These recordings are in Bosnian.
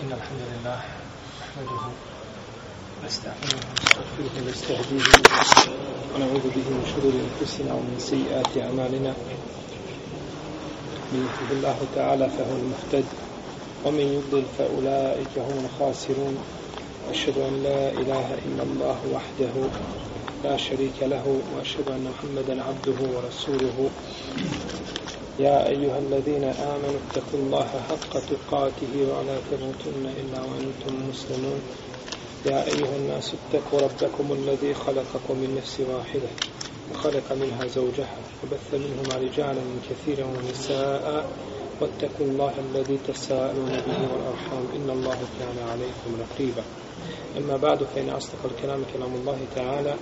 إن الحمد لله نحمده ونستعينه ونستغفره ونستهديه ونعوذ به من شرور أنفسنا ومن سيئات أعمالنا. من يهده الله تعالى فهو المهتد ومن يضلل فأولئك هم الخاسرون. أشهد أن لا إله إلا الله وحده لا شريك له وأشهد أن محمدا عبده ورسوله. يا أيها الذين آمنوا اتقوا الله حق تقاته ولا تموتن إلا وأنتم مسلمون. يا أيها الناس اتقوا ربكم الذي خلقكم من نفس واحدة وخلق منها زوجها وبث منهما رجالا كثيرا ونساء. واتقوا الله الذي تساءلون به والأرحام إن الله كان عليكم رقيبا. أما بعد فإن أصدق الكلام كلام الله تعالى.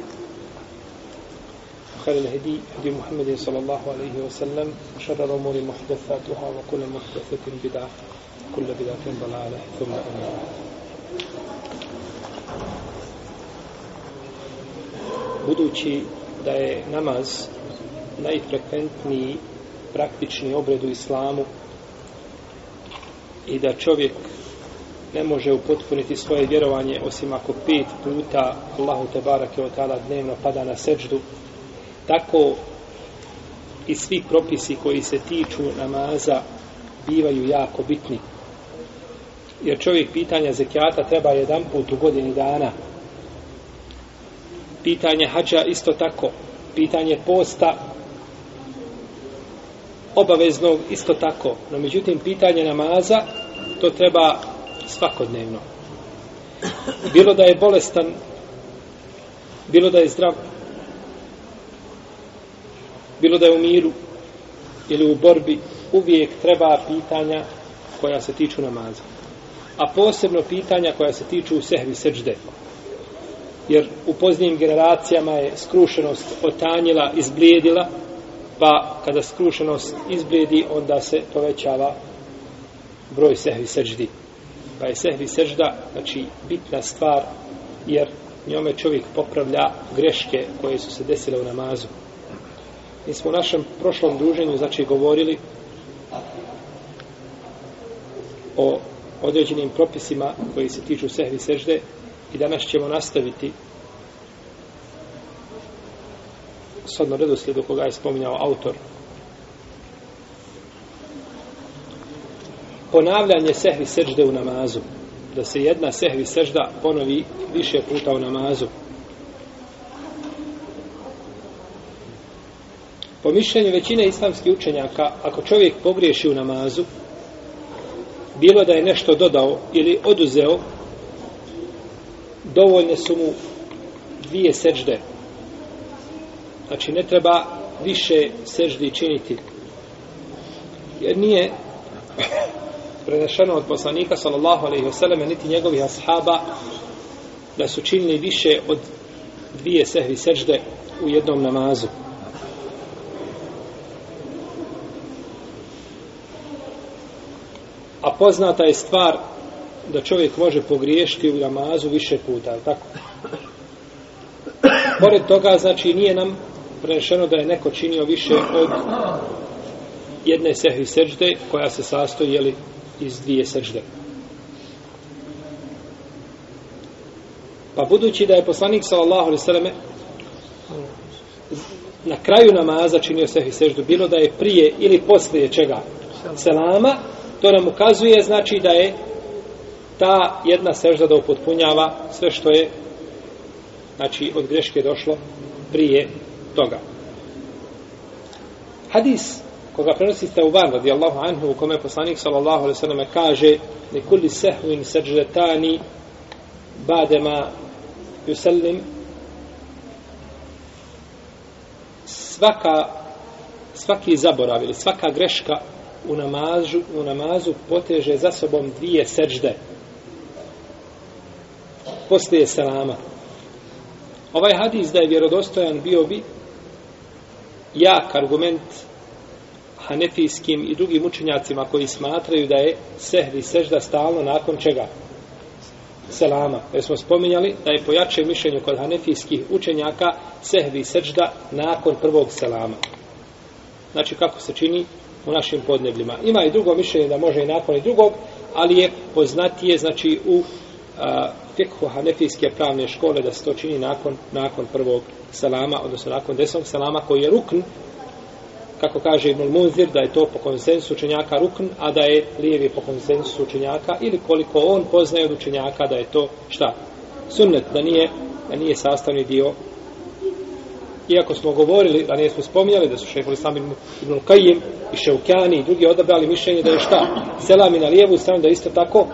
خير الهدي هدي محمد صلى الله عليه وسلم وشر الأمور محدثاتها وكل محدثة بدعة وكل بدعة ضلالة ثم أما Budući da je namaz najfrekventniji praktični obred u islamu i da čovjek ne može upotpuniti svoje vjerovanje osim ako pet puta Allahu te barake od tala dnevno pada na seđdu tako i svi propisi koji se tiču namaza bivaju jako bitni. Jer čovjek pitanja zekijata treba jedan put u godini dana. Pitanje hađa isto tako. Pitanje posta obaveznog isto tako. No međutim pitanje namaza to treba svakodnevno. Bilo da je bolestan bilo da je zdrav bilo da je u miru ili u borbi uvijek treba pitanja koja se tiču namaza a posebno pitanja koja se tiču sehvi seđde. jer u poznijim generacijama je skrušenost otanjila, izblijedila pa kada skrušenost izblijedi onda se povećava broj sehvi seđdi. pa je sehvi seđda, znači bitna stvar jer njome čovjek popravlja greške koje su se desile u namazu Mi smo u našem prošlom druženju znači govorili o određenim propisima koji se tiču sehvi sežde i danas ćemo nastaviti s odno redoslijedu koga je spominjao autor. Ponavljanje sehvi sežde u namazu da se jedna sehvi sežda ponovi više puta u namazu. Po mišljenju većine islamskih učenjaka, ako čovjek pogriješi u namazu, bilo da je nešto dodao ili oduzeo, dovoljne su mu dvije sežde. Znači, ne treba više seždi činiti. Jer nije prenešeno od poslanika, sallallahu alaihi wasallam, niti njegovih ashaba, da su činili više od dvije sehvi sežde u jednom namazu. A poznata je stvar da čovjek može pogriješiti u namazu više puta, je tako? Pored toga, znači, nije nam prenešeno da je neko činio više od jedne sehvi sežde, koja se sastoji, jeli, iz dvije sežde. Pa budući da je poslanik, sallallahu alaihi sallam, na kraju namaza činio sehvi seždu, bilo da je prije ili poslije čega? Selama, to nam ukazuje znači da je ta jedna sežda da upotpunjava sve što je znači od greške došlo prije toga. Hadis koga prenosi Teuban radijallahu anhu u kome poslanik sallallahu alaihi sallam kaže nekulli sehvin seždetani badema yusallim svaka svaki zaborav ili svaka greška u namazu, u namazu poteže za sobom dvije sežde. Poslije selama. Ovaj hadis da je vjerodostojan bio bi jak argument hanefijskim i drugim učenjacima koji smatraju da je sehvi sežda stalno nakon čega? Selama. Jer smo spominjali da je po jačem mišljenju kod hanefijskih učenjaka sehvi sežda nakon prvog selama. Znači kako se čini? U našim podnebljima. Ima i drugo mišljenje da može i nakon i drugog, ali je poznatije, znači, u a, fikhu hanefijske pravne škole da se to čini nakon, nakon prvog salama, odnosno nakon desnog salama koji je rukn, kako kaže Ibn Munzir, da je to po konsensu učenjaka rukn, a da je lijevi po konsensu učenjaka, ili koliko on poznaje od učenjaka da je to šta? Sunnet, da nije, da nije sastavni dio iako smo govorili, da nije smo spominjali da su šeholi sami Ibn Kajim i Šeukjani i drugi odabrali mišljenje da je šta? Selami na lijevu stranu da isto tako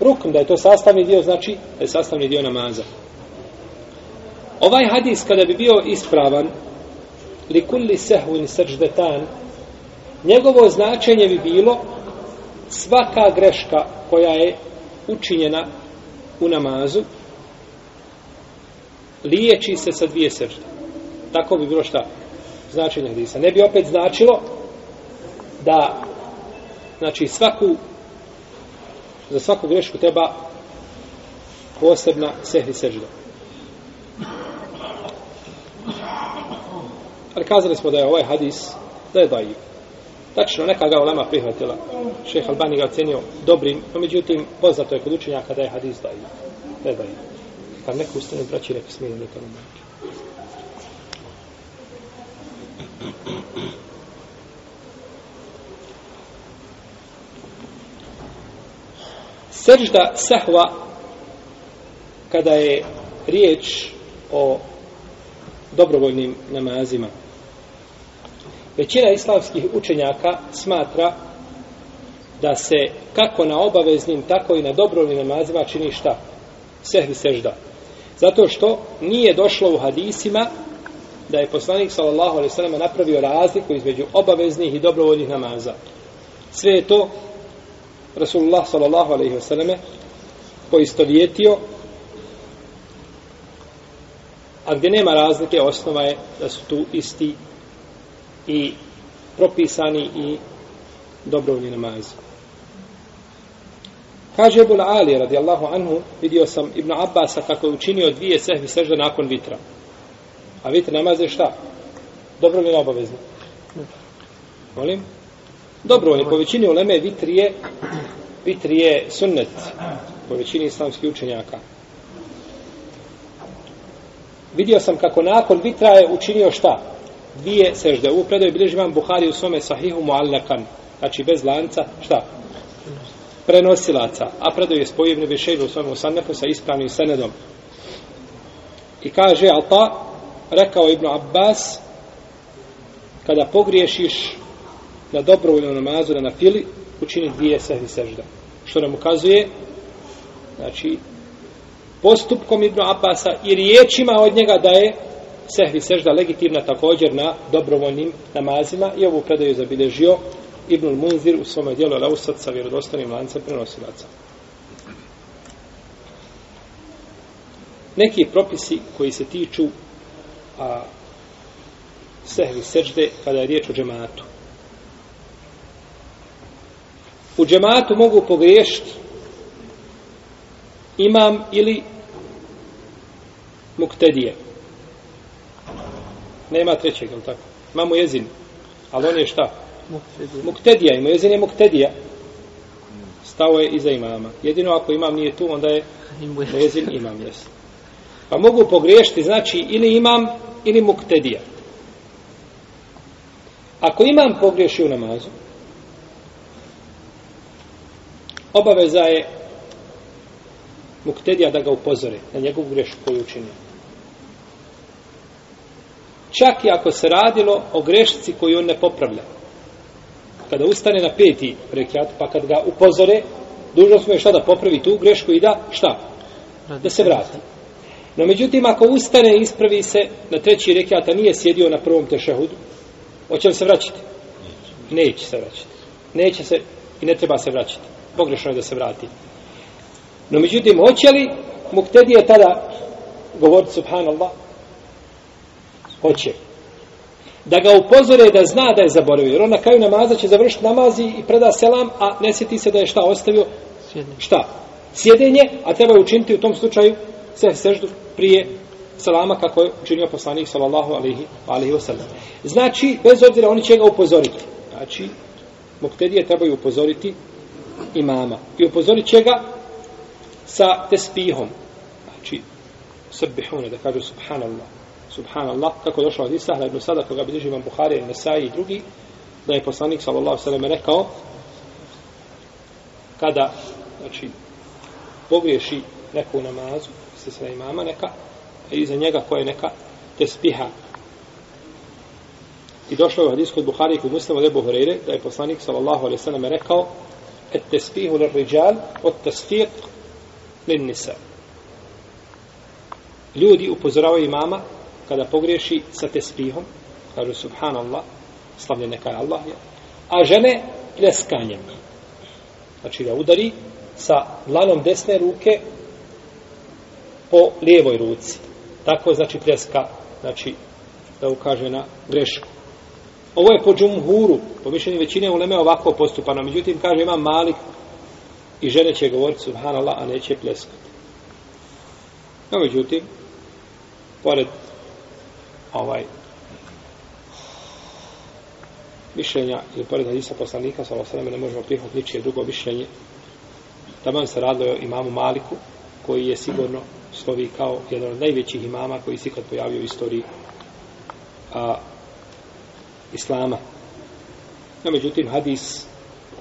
rukn, da je to sastavni dio, znači da je sastavni dio namaza. Ovaj hadis kada bi bio ispravan li kulli sehvin srđdetan njegovo značenje bi bilo svaka greška koja je učinjena u namazu liječi se sa dvije srđde. Tako bi bilo šta značenje hadisa. Ne bi opet značilo da znači svaku za svaku grešku treba posebna sehri sežda. Ali kazali smo da je ovaj hadis da je dajiv. Tačno, neka ga ulema prihvatila. Šeha Albani ga ocenio dobrim, no međutim, poznato je kod učenjaka da je hadis dajiv. Da je dajiv. Kad neko ustane braći, reka smije neka nam Sežda sehva kada je riječ o dobrovoljnim namazima. Većina islamskih učenjaka smatra da se kako na obaveznim, tako i na dobrovoljnim namazima čini šta? Sehvi sežda. Zato što nije došlo u hadisima da je poslanik sallallahu alejhi ve sellem napravio razliku između obaveznih i dobrovoljnih namaza. Sve je to Rasulullah sallallahu alejhi ve selleme poistovjetio a gdje nema razlike osnova je da su tu isti i propisani i dobrovoljni namazi. Kaže Ebul Ali radijallahu anhu, vidio sam Ibn Abbasa kako je učinio dvije sehvi sežde nakon vitra. A vidite, namaz je šta? Dobro je obavezno. Molim? Dobro je, Po većini uleme vitr je, vitr je sunnet. Po većini islamskih učenjaka. Vidio sam kako nakon vitra je učinio šta? Dvije sežde. Ovu predaju bilježi vam Buhari u svome sahihu muallakan. Znači bez lanca. Šta? Prenosilaca. A predaju je spojivni Ibn u svome usannefu sa ispravnim senedom. I kaže Alta, rekao Ibn Abbas, kada pogriješiš na dobrovoljnom namazu na fili, učini dvije sehvi sežda. Što nam ukazuje, znači, postupkom Ibn Abbasa i riječima od njega da je sehvi sežda legitimna također na dobrovoljnim namazima i ovu predaju zabilježio Ibn Munzir u svome dijelu Lausat sa vjerodostanim lancem prenosilaca. Neki propisi koji se tiču a, sehvi sežde kada je riječ o džematu. U džematu mogu pogriješiti imam ili muktedije. Nema trećeg, je tako? Imamo jezin, ali on je šta? Muktedija. Muktedija, ima jezin je muktedija. Stao je iza imama. Jedino ako imam nije tu, onda je jezin imam, jes. Pa mogu pogriješiti, znači, ili imam, ili muktedija. Ako imam pogriješi u namazu, obaveza je muktedija da ga upozore na njegovu grešku koju učinio. Čak i ako se radilo o grešci koju on ne popravlja. Kada ustane na peti rekiat, pa kad ga upozore, dužno smo je šta da popravi tu grešku i da šta? Da se vrati. No međutim, ako ustane i ispravi se na treći rekiat, a nije sjedio na prvom tešahudu, hoće li se vraćati? Neće se vraćati. Neće se i ne treba se vraćati. Pogrešno je da se vrati. No međutim, hoće li muktedije tada govoriti subhanallah? Hoće. Da ga upozore da zna da je zaboravio. Jer on na kraju namaza će završiti namazi i preda selam, a ne sjeti se da je šta ostavio? Sjedenje. Šta? Sjedenje, a treba je učiniti u tom slučaju se seždu prije salama kako je učinio poslanik sallallahu alaihi, alaihi wasallam. Znači, bez obzira oni će ga upozoriti. Znači, muktedije trebaju upozoriti imama. I upozorit će ga sa tespihom. Znači, srbihune, da kažu subhanallah. Subhanallah, kako je došao od Isahra ibn Sada, koga bilježi vam Buhari, Nesai i drugi, da je poslanik, sallallahu sallam, rekao, kada, znači, pogriješi neku namazu, se sve imama neka, i iza njega koje neka neka tespiha. I došlo je u hadisku od Buhari kod muslima od Ebu Horeire, da je poslanik, sallallahu alaihi sallam, rekao, et tespihu lir riđal, od tesfiq lin nisa. Ljudi upozoravaju imama kada pogriješi sa tespihom, kažu subhanallah, slavljen neka je Allah, ja. a žene pljeskanjem. Znači da udari sa dlanom desne ruke po lijevoj ruci. Tako znači pljeska, znači da ukaže na grešku. Ovo je po džumhuru, po mišljenju većine uleme ovako postupano. Međutim, kaže ima malik i žene će govoriti subhanallah, a neće pljeskati. No, međutim, pored ovaj mišljenja ili pored hadisa poslanika sa ovo ne možemo prihvatiti ničije drugo mišljenje Taman se radilo o imamu Maliku koji je sigurno slovi kao jedan od najvećih imama koji se ikad pojavio u istoriji a, Islama no međutim hadis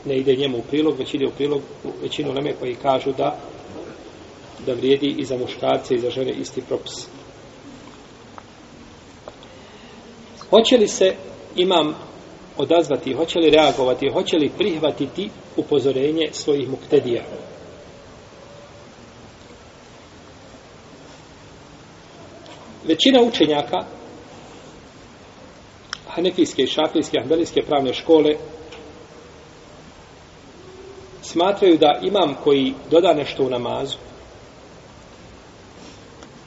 ne ide njemu u prilog već ide u prilog u većinu leme koji kažu da da vrijedi i za muškarce i za žene isti propis Hoće li se imam odazvati, hoće li reagovati, hoće li prihvatiti upozorenje svojih muktedija? Većina učenjaka hanefijske, šafijske, ahbelijske pravne škole smatraju da imam koji doda nešto u namazu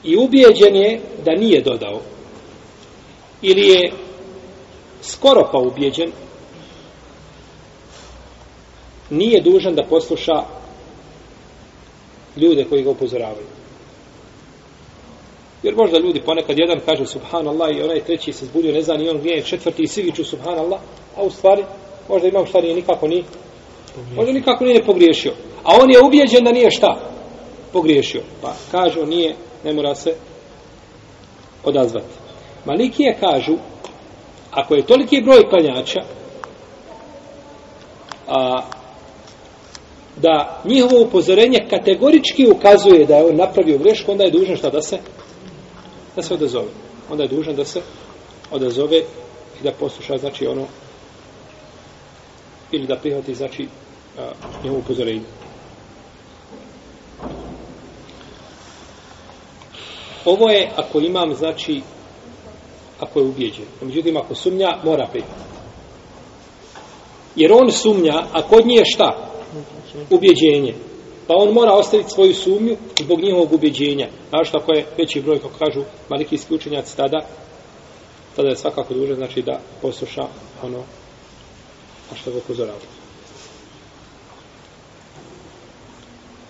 i ubijeđen je da nije dodao ili je skoro pa ubijeđen nije dužan da posluša ljude koji ga upozoravaju. Jer možda ljudi ponekad jedan kaže subhanallah i onaj treći se zbudio, ne zna ni on gdje je četvrti i svi viču subhanallah, a u stvari možda imam šta nije nikako ni možda nikako nije pogriješio. A on je ubijeđen da nije šta pogriješio. Pa kažu nije, ne mora se odazvati. Malikije kažu, ako je toliki broj klanjača, a, da njihovo upozorenje kategorički ukazuje da je on napravio grešku, onda je dužan šta da se da se odazove. Onda je dužan da se odazove i da posluša, znači, ono ili da prihvati, znači, njihovo upozorenje. Ovo je, ako imam, znači, ako je ubijeđen. Međutim, ako sumnja, mora prihvatiti. Jer on sumnja, a kod nje šta? Ubjeđenje. Pa on mora ostaviti svoju sumnju zbog njihovog ubeđenja. Znaš, tako je veći broj, kako kažu malikijski učenjaci tada, tada je svakako duže, znači da posluša ono a što ga upozorava.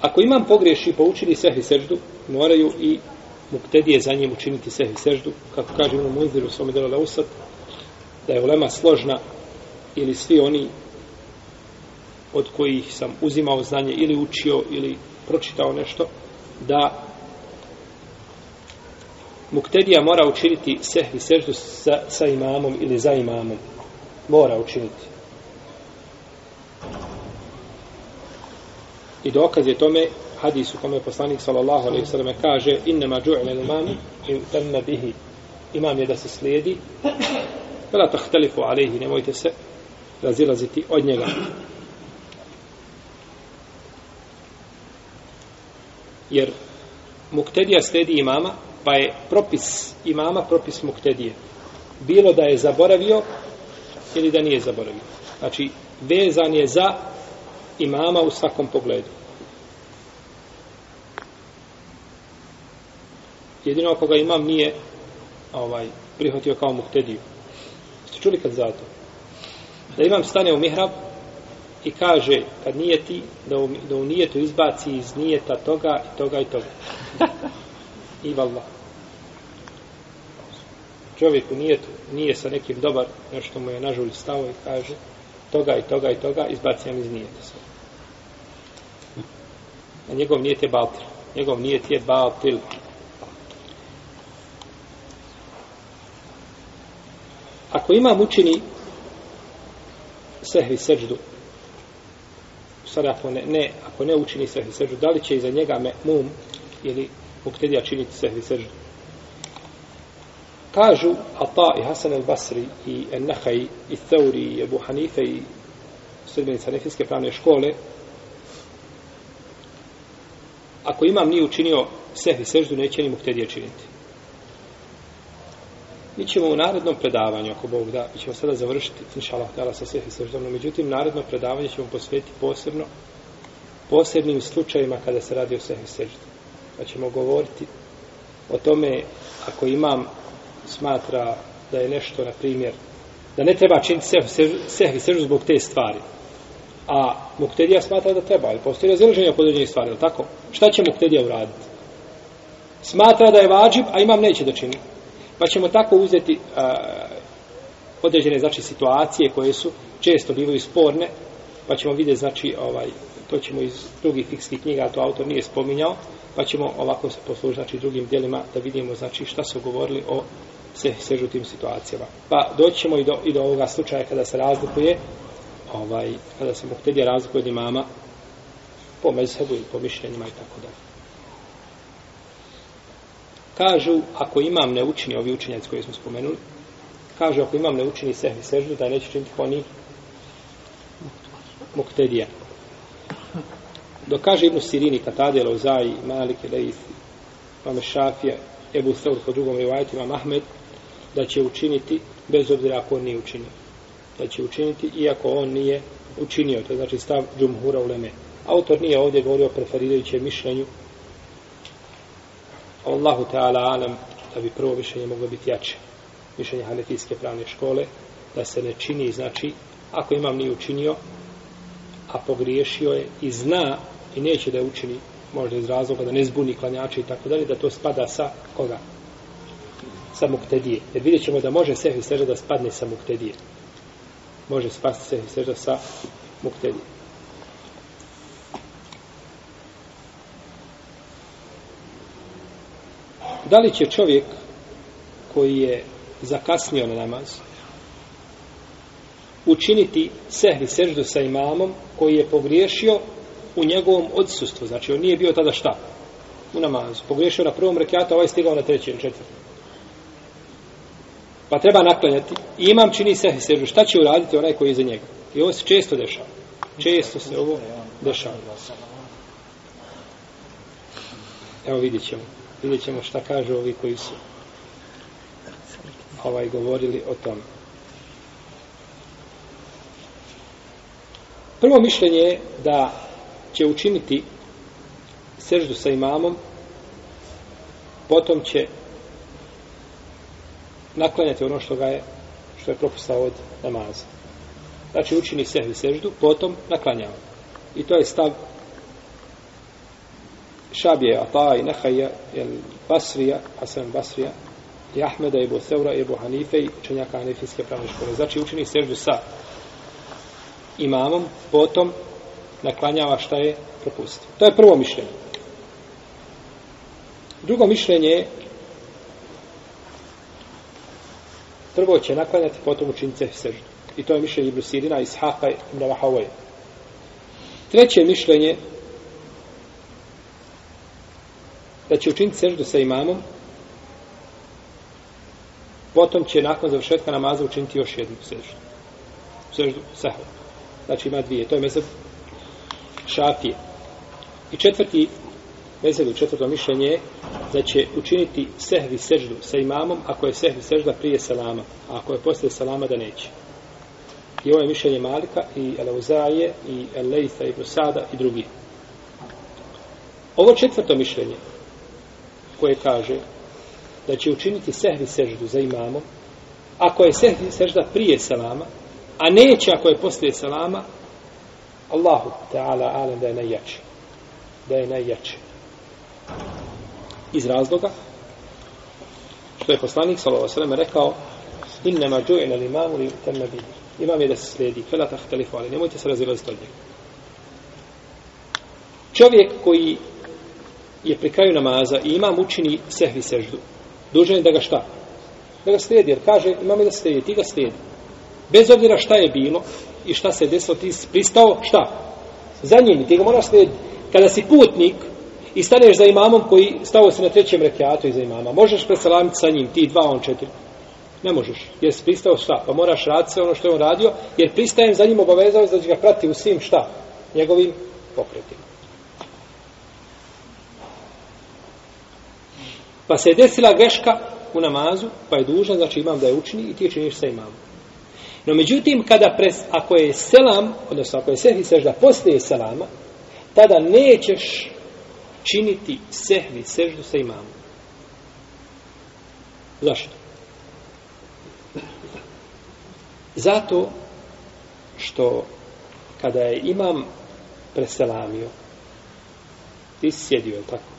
Ako imam pogreši, poučili sehvi seždu, moraju i muktedije za njim učiniti sehi seždu, kako kaže ono Ibn Muzir u svome delu Lausat, da je ulema složna ili svi oni od kojih sam uzimao znanje ili učio ili pročitao nešto, da muktedija mora učiniti sehvi seždu sa, sa imamom ili za imamom. Mora učiniti. I dokaz je tome hadis u kome poslanik sallallahu alejhi ve selleme kaže inma ju'ila al-imam yutamma bihi imam je da se slijedi fala tahtalifu alayhi nemojte se razilaziti od njega jer muktedija sledi imama pa je propis imama propis muktedije bilo da je zaboravio ili da nije zaboravio znači vezan je za imama u svakom pogledu jedino ako ga imam nije ovaj, prihvatio kao muktediju. Ste čuli kad zato? Da imam stane u mihrab i kaže kad nije ti da u, da u nijetu izbaci iz nijeta toga i toga i toga. I vallah. Čovjek u nijetu nije sa nekim dobar, nešto mu je nažulj stao i kaže toga i toga i toga, izbacim iz nijeta sve. A njegov nijet je baltil. Njegov nijet je baltil. Ako imam učini sehvi seđdu, sada ako ne, ne, ako ne učini sehvi seždu, da li će iza njega me mum ili muktedija činiti sehvi seždu? Kažu Ata i Hasan al-Basri i Ennahaj i Thauri i Ebu Hanife i sredbenica nefijske pravne škole ako imam nije učinio sehvi seždu, neće ni muktedija činiti. Mi ćemo u narednom predavanju, ako Bog da, mi ćemo sada završiti, inša Allah, sa sehvi seždom, no međutim, naredno predavanje ćemo posvetiti posebno posebnim slučajima kada se radi o sehvi seždu. Pa ćemo govoriti o tome, ako imam smatra da je nešto, na primjer, da ne treba činiti sehvi seždu zbog te stvari. A muktedija smatra da treba, ali postoji razilaženje oko određenih stvari, ali tako? Šta će muktedija uraditi? Smatra da je vađib, a imam neće da čini. Pa ćemo tako uzeti a, određene, znači, situacije koje su često bivaju sporne, pa ćemo vidjeti, znači, ovaj, to ćemo iz drugih fikskih knjiga, to autor nije spominjao, pa ćemo ovako se poslužiti, znači, drugim dijelima da vidimo, znači, šta su govorili o se sežutim situacijama. Pa doći ćemo i do, i do ovoga slučaja kada se razlikuje ovaj, kada se muhtedija razlikuje od imama po mezhebu i po mišljenjima i tako dalje. Kažu, ako imam ne učini ovi učenjaci koji smo spomenuli, kažu, ako imam ne učini sehvi seždu, da neće činiti ko ni muktedija. Dok kaže Ibnu Sirini, Katade, Lauzai, Malik, Leif, Mame Šafija, Ebu Theur, po drugom rivajtu, Imam Ahmed, da će učiniti, bez obzira ako on nije učinio da će učiniti, iako on nije učinio. To je znači stav džumhura u leme. Autor nije ovdje govorio o preferirajućem mišljenju. Allahu Teala alam da bi prvo mišljenje moglo biti jače. Mišljenje hanefijske pravne škole da se ne čini, znači, ako imam nije učinio, a pogriješio je i zna i neće da je učini, možda iz razloga da ne zbuni klanjače i tako dalje, da to spada sa koga? Sa muktedije. Jer vidjet ćemo da može sehvi sežda da spadne sa muktedije može spasti se sežda sa muktedije. Da li će čovjek koji je zakasnio na namaz učiniti sehvi seždu sa imamom koji je pogriješio u njegovom odsustvu. Znači, on nije bio tada šta? U namazu. Pogriješio na prvom rekiatu, a ovaj stigao na treći ili četvrti pa treba naklanjati i imam čini se seždu. šta će uraditi onaj koji je za njega? I ovo se često dešava. Često se ovo dešava. Evo vidit ćemo. Vidjet ćemo šta kažu ovi koji su ovaj govorili o tom. Prvo mišljenje je da će učiniti seždu sa imamom, potom će naklanjati ono što ga je što je propustao od namaza. Znači učini sehvi seždu, potom naklanjava. I to je stav Šabije, Ata i Nehaja, el Basrija, Hasan Basrija, i Ahmeda, Ebu Seura, Ebu Hanife i učenjaka Hanefijske pravne škole. Znači učini seždu sa imamom, potom naklanjava šta je propustio. To je prvo mišljenje. Drugo mišljenje je prvo će naklanjati, potom učiniti seždu. I to je mišljenje Ibn Sirina, Ishaqa i Ibn Treće mišljenje da će učiniti seždu sa imamom, potom će nakon završetka namaza učiniti još jednu seždu. Seždu sahva. Znači ima dvije. To je mesec šafije. I četvrti mesec, četvrto mišljenje je da će učiniti sehvi seždu sa imamom ako je sehvi sežda prije salama, a ako je poslije salama da neće. I ovo je mišljenje Malika i Eleuzaje i Elejta i Brusada i drugi. Ovo četvrto mišljenje koje kaže da će učiniti sehvi seždu za imamom ako je sehvi sežda prije selama, a neće ako je poslije salama, Allahu ta'ala alam da je najjači. Da je najjači iz razloga što je poslanik sallallahu alejhi ve sellem rekao innama ju'ila li imamu li yutamma bihi imam je da se slijedi. Fela tahtalifu, ali nemojte se razilaziti od njega. Čovjek koji je pri kraju namaza i imam učini sehvi seždu, dužan je da ga šta? Da ga slijedi, jer kaže imam je da slijedi, ti ga slijedi. Bez obzira šta je bilo i šta se desilo, ti pristao, šta? Za njim, ti ga moraš slijediti. Kada si putnik i staneš za imamom koji stao se na trećem rekiatu iza imama, možeš presalamiti sa njim, ti dva, on četiri. Ne možeš, jer si pristao šta? Pa moraš raditi sve ono što je on radio, jer pristajem za njim obavezao da će ga prati u svim šta? Njegovim pokretima. Pa se je desila greška u namazu, pa je dužan, znači imam da je učini i ti činiš sa imamom. No međutim, kada pres, ako je selam, odnosno ako je sehvi sežda poslije selama, tada nećeš činiti sehvi seždu sa imamom. Zašto? Zato što kada je imam preselamio, ti si sjedio, tako?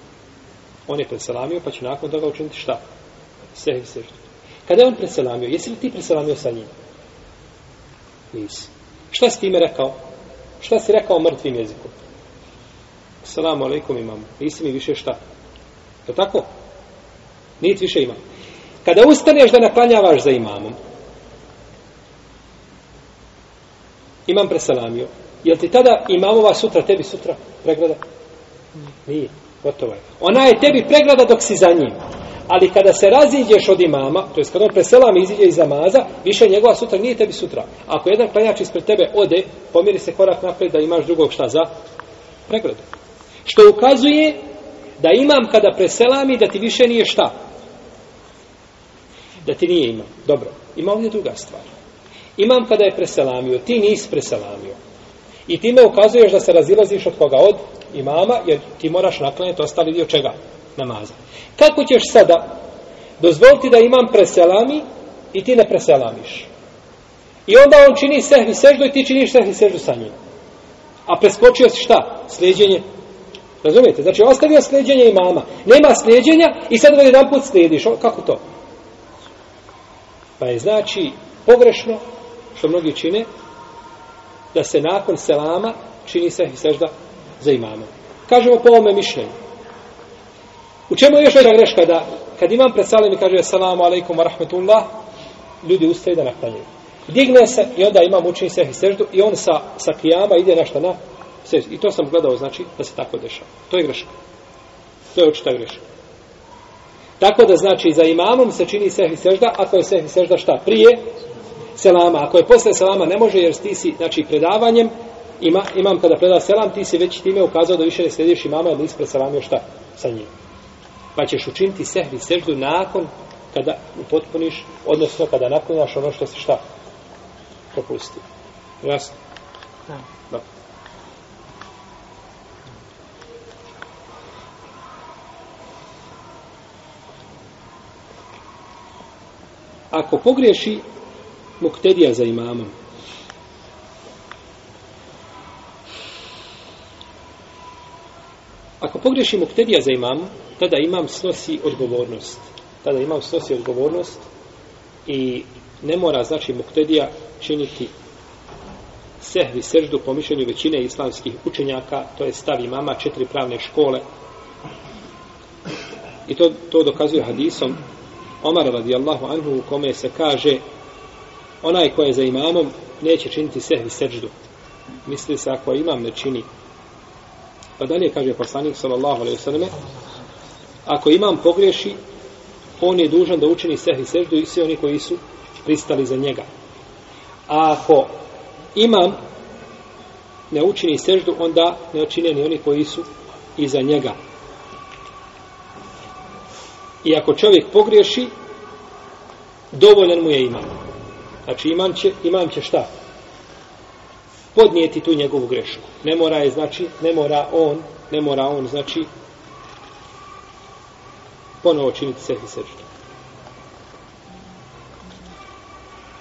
On je preselamio, pa će nakon toga učiniti šta? Sehvi seždu. Kada je on preselamio, jesi li ti preselamio sa njim? Nisi. Šta si time rekao? Šta si rekao mrtvim jezikom? Salamu alaikum imam. Nisi mi više šta? Je tako? Niti više imam. Kada ustaneš da naklanjavaš za imamom, imam preselamio. je ti tada imamova sutra tebi sutra pregleda? Nije. Gotovo je. Ona je tebi pregrada dok si za njim. Ali kada se raziđeš od imama, to je kada on preselam i iziđe iz namaza, više njegova sutra nije tebi sutra. Ako jedan klanjač ispred tebe ode, pomiri se korak napred da imaš drugog šta za pregradu. Što ukazuje da imam kada preselami da ti više nije šta. Da ti nije imam. Dobro, ima ovdje druga stvar. Imam kada je preselamio, ti nisi preselamio. I time ukazuješ da se razilaziš od koga od imama, jer ti moraš naklanjati ostali dio čega? Namaza. Kako ćeš sada dozvoliti da imam preselami i ti ne preselamiš? I onda on čini sehvi seždu i ti činiš sehvi seždu sa njim. A preskočio si šta? Slijedjenje. Razumijete? Znači, ostavio slijedjenje imama. Nema slijedjenja i sad ovaj jedan put slijediš. O, kako to? Pa je znači pogrešno, što mnogi čine, da se nakon selama čini se sežda za imamom. Kažemo po ovome mišljenju. U čemu je još jedna greška da kad imam pred salim i kaže salamu alaikum wa rahmetullah, ljudi ustaju da naklanjaju. Digne se i onda imam učini sehvi seždu i on sa, sa kijama ide nešto na seždu. I to sam gledao, znači, da se tako dešava. To je greška. To je očita greška. Tako da znači za imamom se čini sehvi sežda, ako je sehvi sežda šta? Prije selama. Ako je posle selama ne može jer ti si, znači, predavanjem ima, imam kada preda selam, ti si već time ukazao da više ne slediš imama, jer nisi preselamio šta sa njim pa ćeš učiniti sehvi seždu nakon kada upotpuniš, odnosno kada naklonjaš ono što se šta propusti. Jasno? Da. da. Ako pogriješi muktedija za imamom, Ako pogreši muktedija za imam, tada imam snosi odgovornost. Tada imam snosi odgovornost i ne mora, znači, muktedija činiti sehvi seždu po mišljenju većine islamskih učenjaka, to je stav imama četiri pravne škole. I to, to dokazuje hadisom Omar radijallahu anhu u kome se kaže onaj ko je za imamom neće činiti sehvi seđdu. Misli se ako imam ne čini Pa dalje kaže poslanik sallallahu alejhi ve selleme ako imam pogreši on je dužan da učini sehvi seždu i svi oni koji su pristali za njega. A ako imam ne učini seždu, onda ne učine ni oni koji su iza njega. I ako čovjek pogriješi, dovoljan mu je imam. Znači imam će, imam će šta? podnijeti tu njegovu grešku. Ne mora je, znači, ne mora on, ne mora on, znači, ponovo činiti sebi seždu.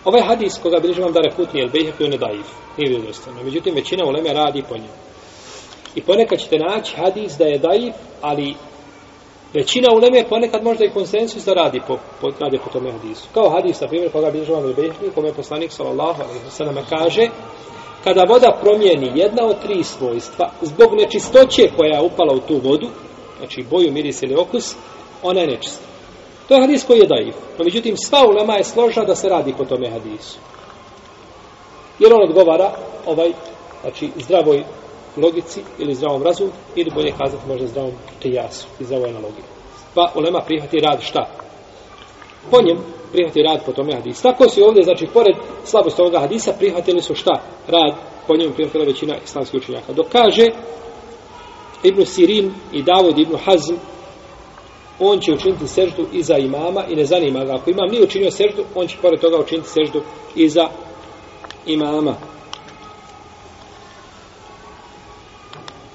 Ovaj hadis koga bilježi vam da refutni, jer bejhe je ne daif, nije vjerodostavno. Međutim, većina uleme radi po njemu. I ponekad ćete naći hadis da je daif, ali Većina uleme ponekad možda i konsensus da radi po, po, radi po tome hadisu. Kao hadis, na primjer, koga bilježava vam Rebehni, kome je poslanik sallallahu alaihi wasallam kaže kada voda promijeni jedna od tri svojstva zbog nečistoće koja je upala u tu vodu, znači boju, miris ili okus, ona je nečista. To je hadis koji je daiv. No, međutim, sva ulema je složna da se radi po tome hadisu. Jer on odgovara ovaj, znači, zdravoj logici ili zdravom razumu ili bolje kazati možda zdravom kijasu i zdravoj analogiji. Pa ulema prihvati rad šta? Po njem prihvati rad po tome hadisa. Tako si ovdje, znači, pored slabosti ovoga hadisa, prihvatili su šta? Rad, po njemu prihvatila većina islamskih učenjaka. Dok kaže Ibn Sirin i Davod Ibn Hazm, on će učiniti seždu iza imama i ne zanima ga. Ako imam nije učinio seždu, on će pored toga učiniti seždu iza imama.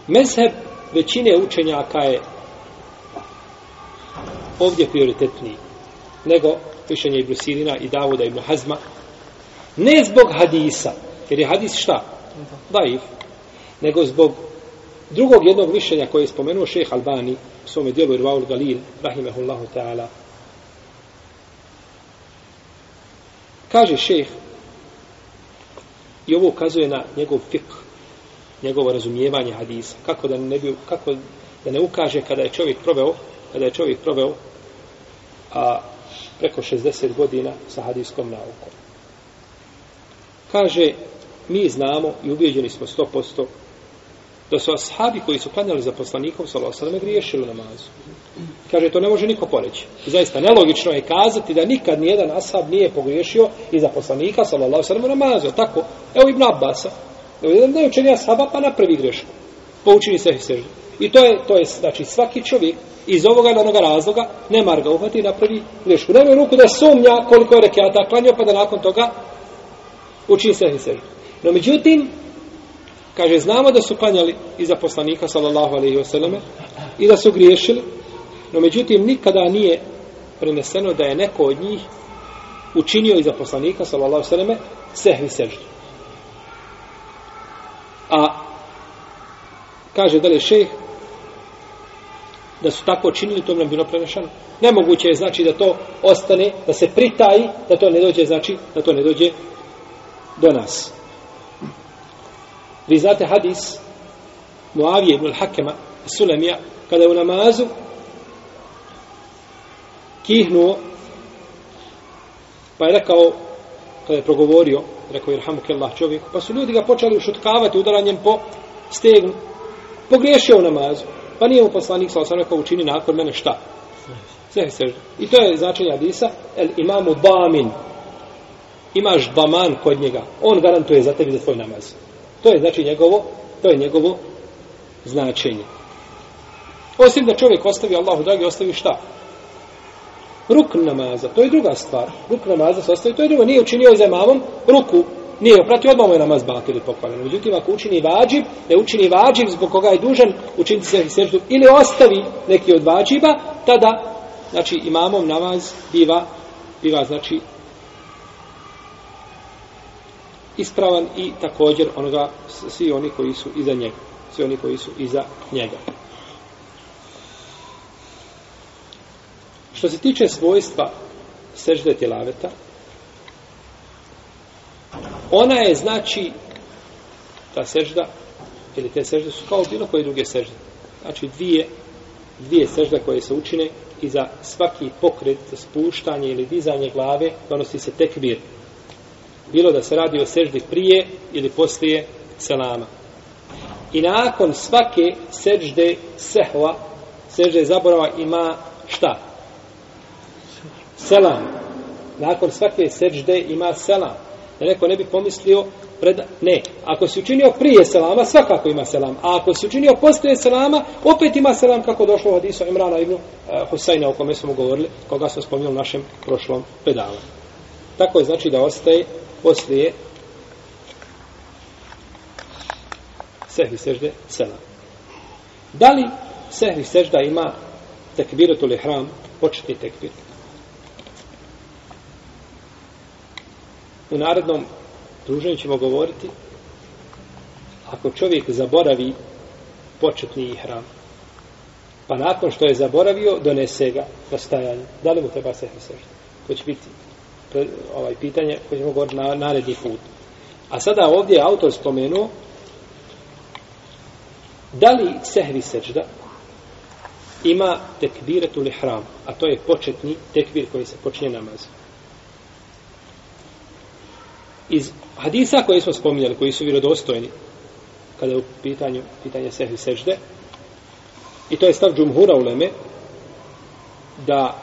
Mezheb većine učenjaka je ovdje prioritetniji nego mišljenje Ibn Sirina i Davuda Ibn Hazma. Ne zbog hadisa jer je hadis šta? daif. Nego zbog drugog jednog mišljenja koje je spomenuo šejh Albani u svome dijelu Irvaul Galil rahimehullahu ta'ala. Kaže šejh, i ovo ukazuje na njegov fikh njegovo razumijevanje hadisa. Kako da ne bi, kako da ne ukaže kada je čovjek proveo, kada je čovjek proveo a preko 60 godina sa hadiskom naukom. Kaže, mi znamo i ubijeđeni smo 100% da su ashabi koji su klanjali za poslanikom sallallahu griješili namazu. Kaže, to ne može niko poreći. Zaista, nelogično je kazati da nikad nijedan ashab nije pogriješio i za poslanika sallallahu alejhi namazu. Tako, evo Ibn Abbasa, evo jedan učenja ashaba pa napravi grešku. Poučini se seždu. I to je, to je, znači, svaki čovjek iz ovoga ili onoga razloga ne marga uhvati i napravi grešku. Nemoj ruku da sumnja koliko je rekiata klanio, pa da nakon toga učini se seždu. No, međutim, Kaže, znamo da su klanjali iza poslanika, sallallahu alaihi wasallam, i da su griješili, no međutim, nikada nije preneseno da je neko od njih učinio iza poslanika, sallallahu alaihi wasallam, sehvi seždu. A, kaže dalje šejh, da su tako činili, to nam bilo prenešano. Nemoguće je, znači, da to ostane, da se pritaji, da to ne dođe, znači, da to ne dođe do nas. Vi znate hadis Muavije ibn al-Hakema Sulemija kada je u namazu kihnuo pa je rekao kada je progovorio rekao je Allah čovjek pa su ljudi ga počeli ušutkavati udaranjem po stegnu pogriješio u namazu. Pa nije mu poslanik sa osam rekao učini nakon mene šta? Sve sežda i to je značenje hadisa el imamu damin imaš daman kod njega. On garantuje za tebi za tvoj namaz. To je znači njegovo, to je njegovo značenje. Osim da čovjek ostavi Allahu dragi, ostavi šta? Ruk namaza, to je druga stvar. Ruk namaza se ostavi, to je drugo. Nije učinio za mamom ruku, nije opratio odmah moj namaz bat pokvaren. pokvalen. Međutim, ako učini vađib, ne učini vađib zbog koga je dužan učiniti se seždu, ili ostavi neki od vađiba, tada, znači, imamom namaz biva, biva, znači, ispravan i također onoga svi oni koji su iza njega svi oni koji su iza njega što se tiče svojstva sežde tjelaveta ona je znači ta sežda ili te sežde su kao bilo koje druge sežde znači dvije dvije sežde koje se učine i za svaki pokret spuštanje ili dizanje glave donosi se tekbir bilo da se radi o seždi prije ili poslije selama. I nakon svake sežde sehva, sežde zaborava ima šta? Selam. Nakon svake seđde ima selam. Da neko ne bi pomislio pred... Ne. Ako si učinio prije selama, svakako ima selam. A ako si učinio poslije selama, opet ima selam kako došlo u hadisu Imrana ibn e, uh, Husayna o kome smo govorili, koga smo spominjali u našem prošlom pedalu. Tako je znači da ostaje poslije sehvi sežde selam. Da li sehvi sežda ima tekbiratul ihram, početni tekbir? U narodnom druženju ćemo govoriti ako čovjek zaboravi početni ihram, Pa nakon što je zaboravio, donese ga na stajanje. Da li mu treba sehvi sežda? To će biti ovaj pitanje koje ćemo govoriti na naredni put. A sada ovdje je autor spomenuo da li sehvi sežda ima tekbiretu li hram, a to je početni tekbir koji se počinje namaz. Iz hadisa koje smo spominjali, koji su vjerodostojni, kada je u pitanju, pitanje sehvi sežde, i to je stav džumhura uleme, da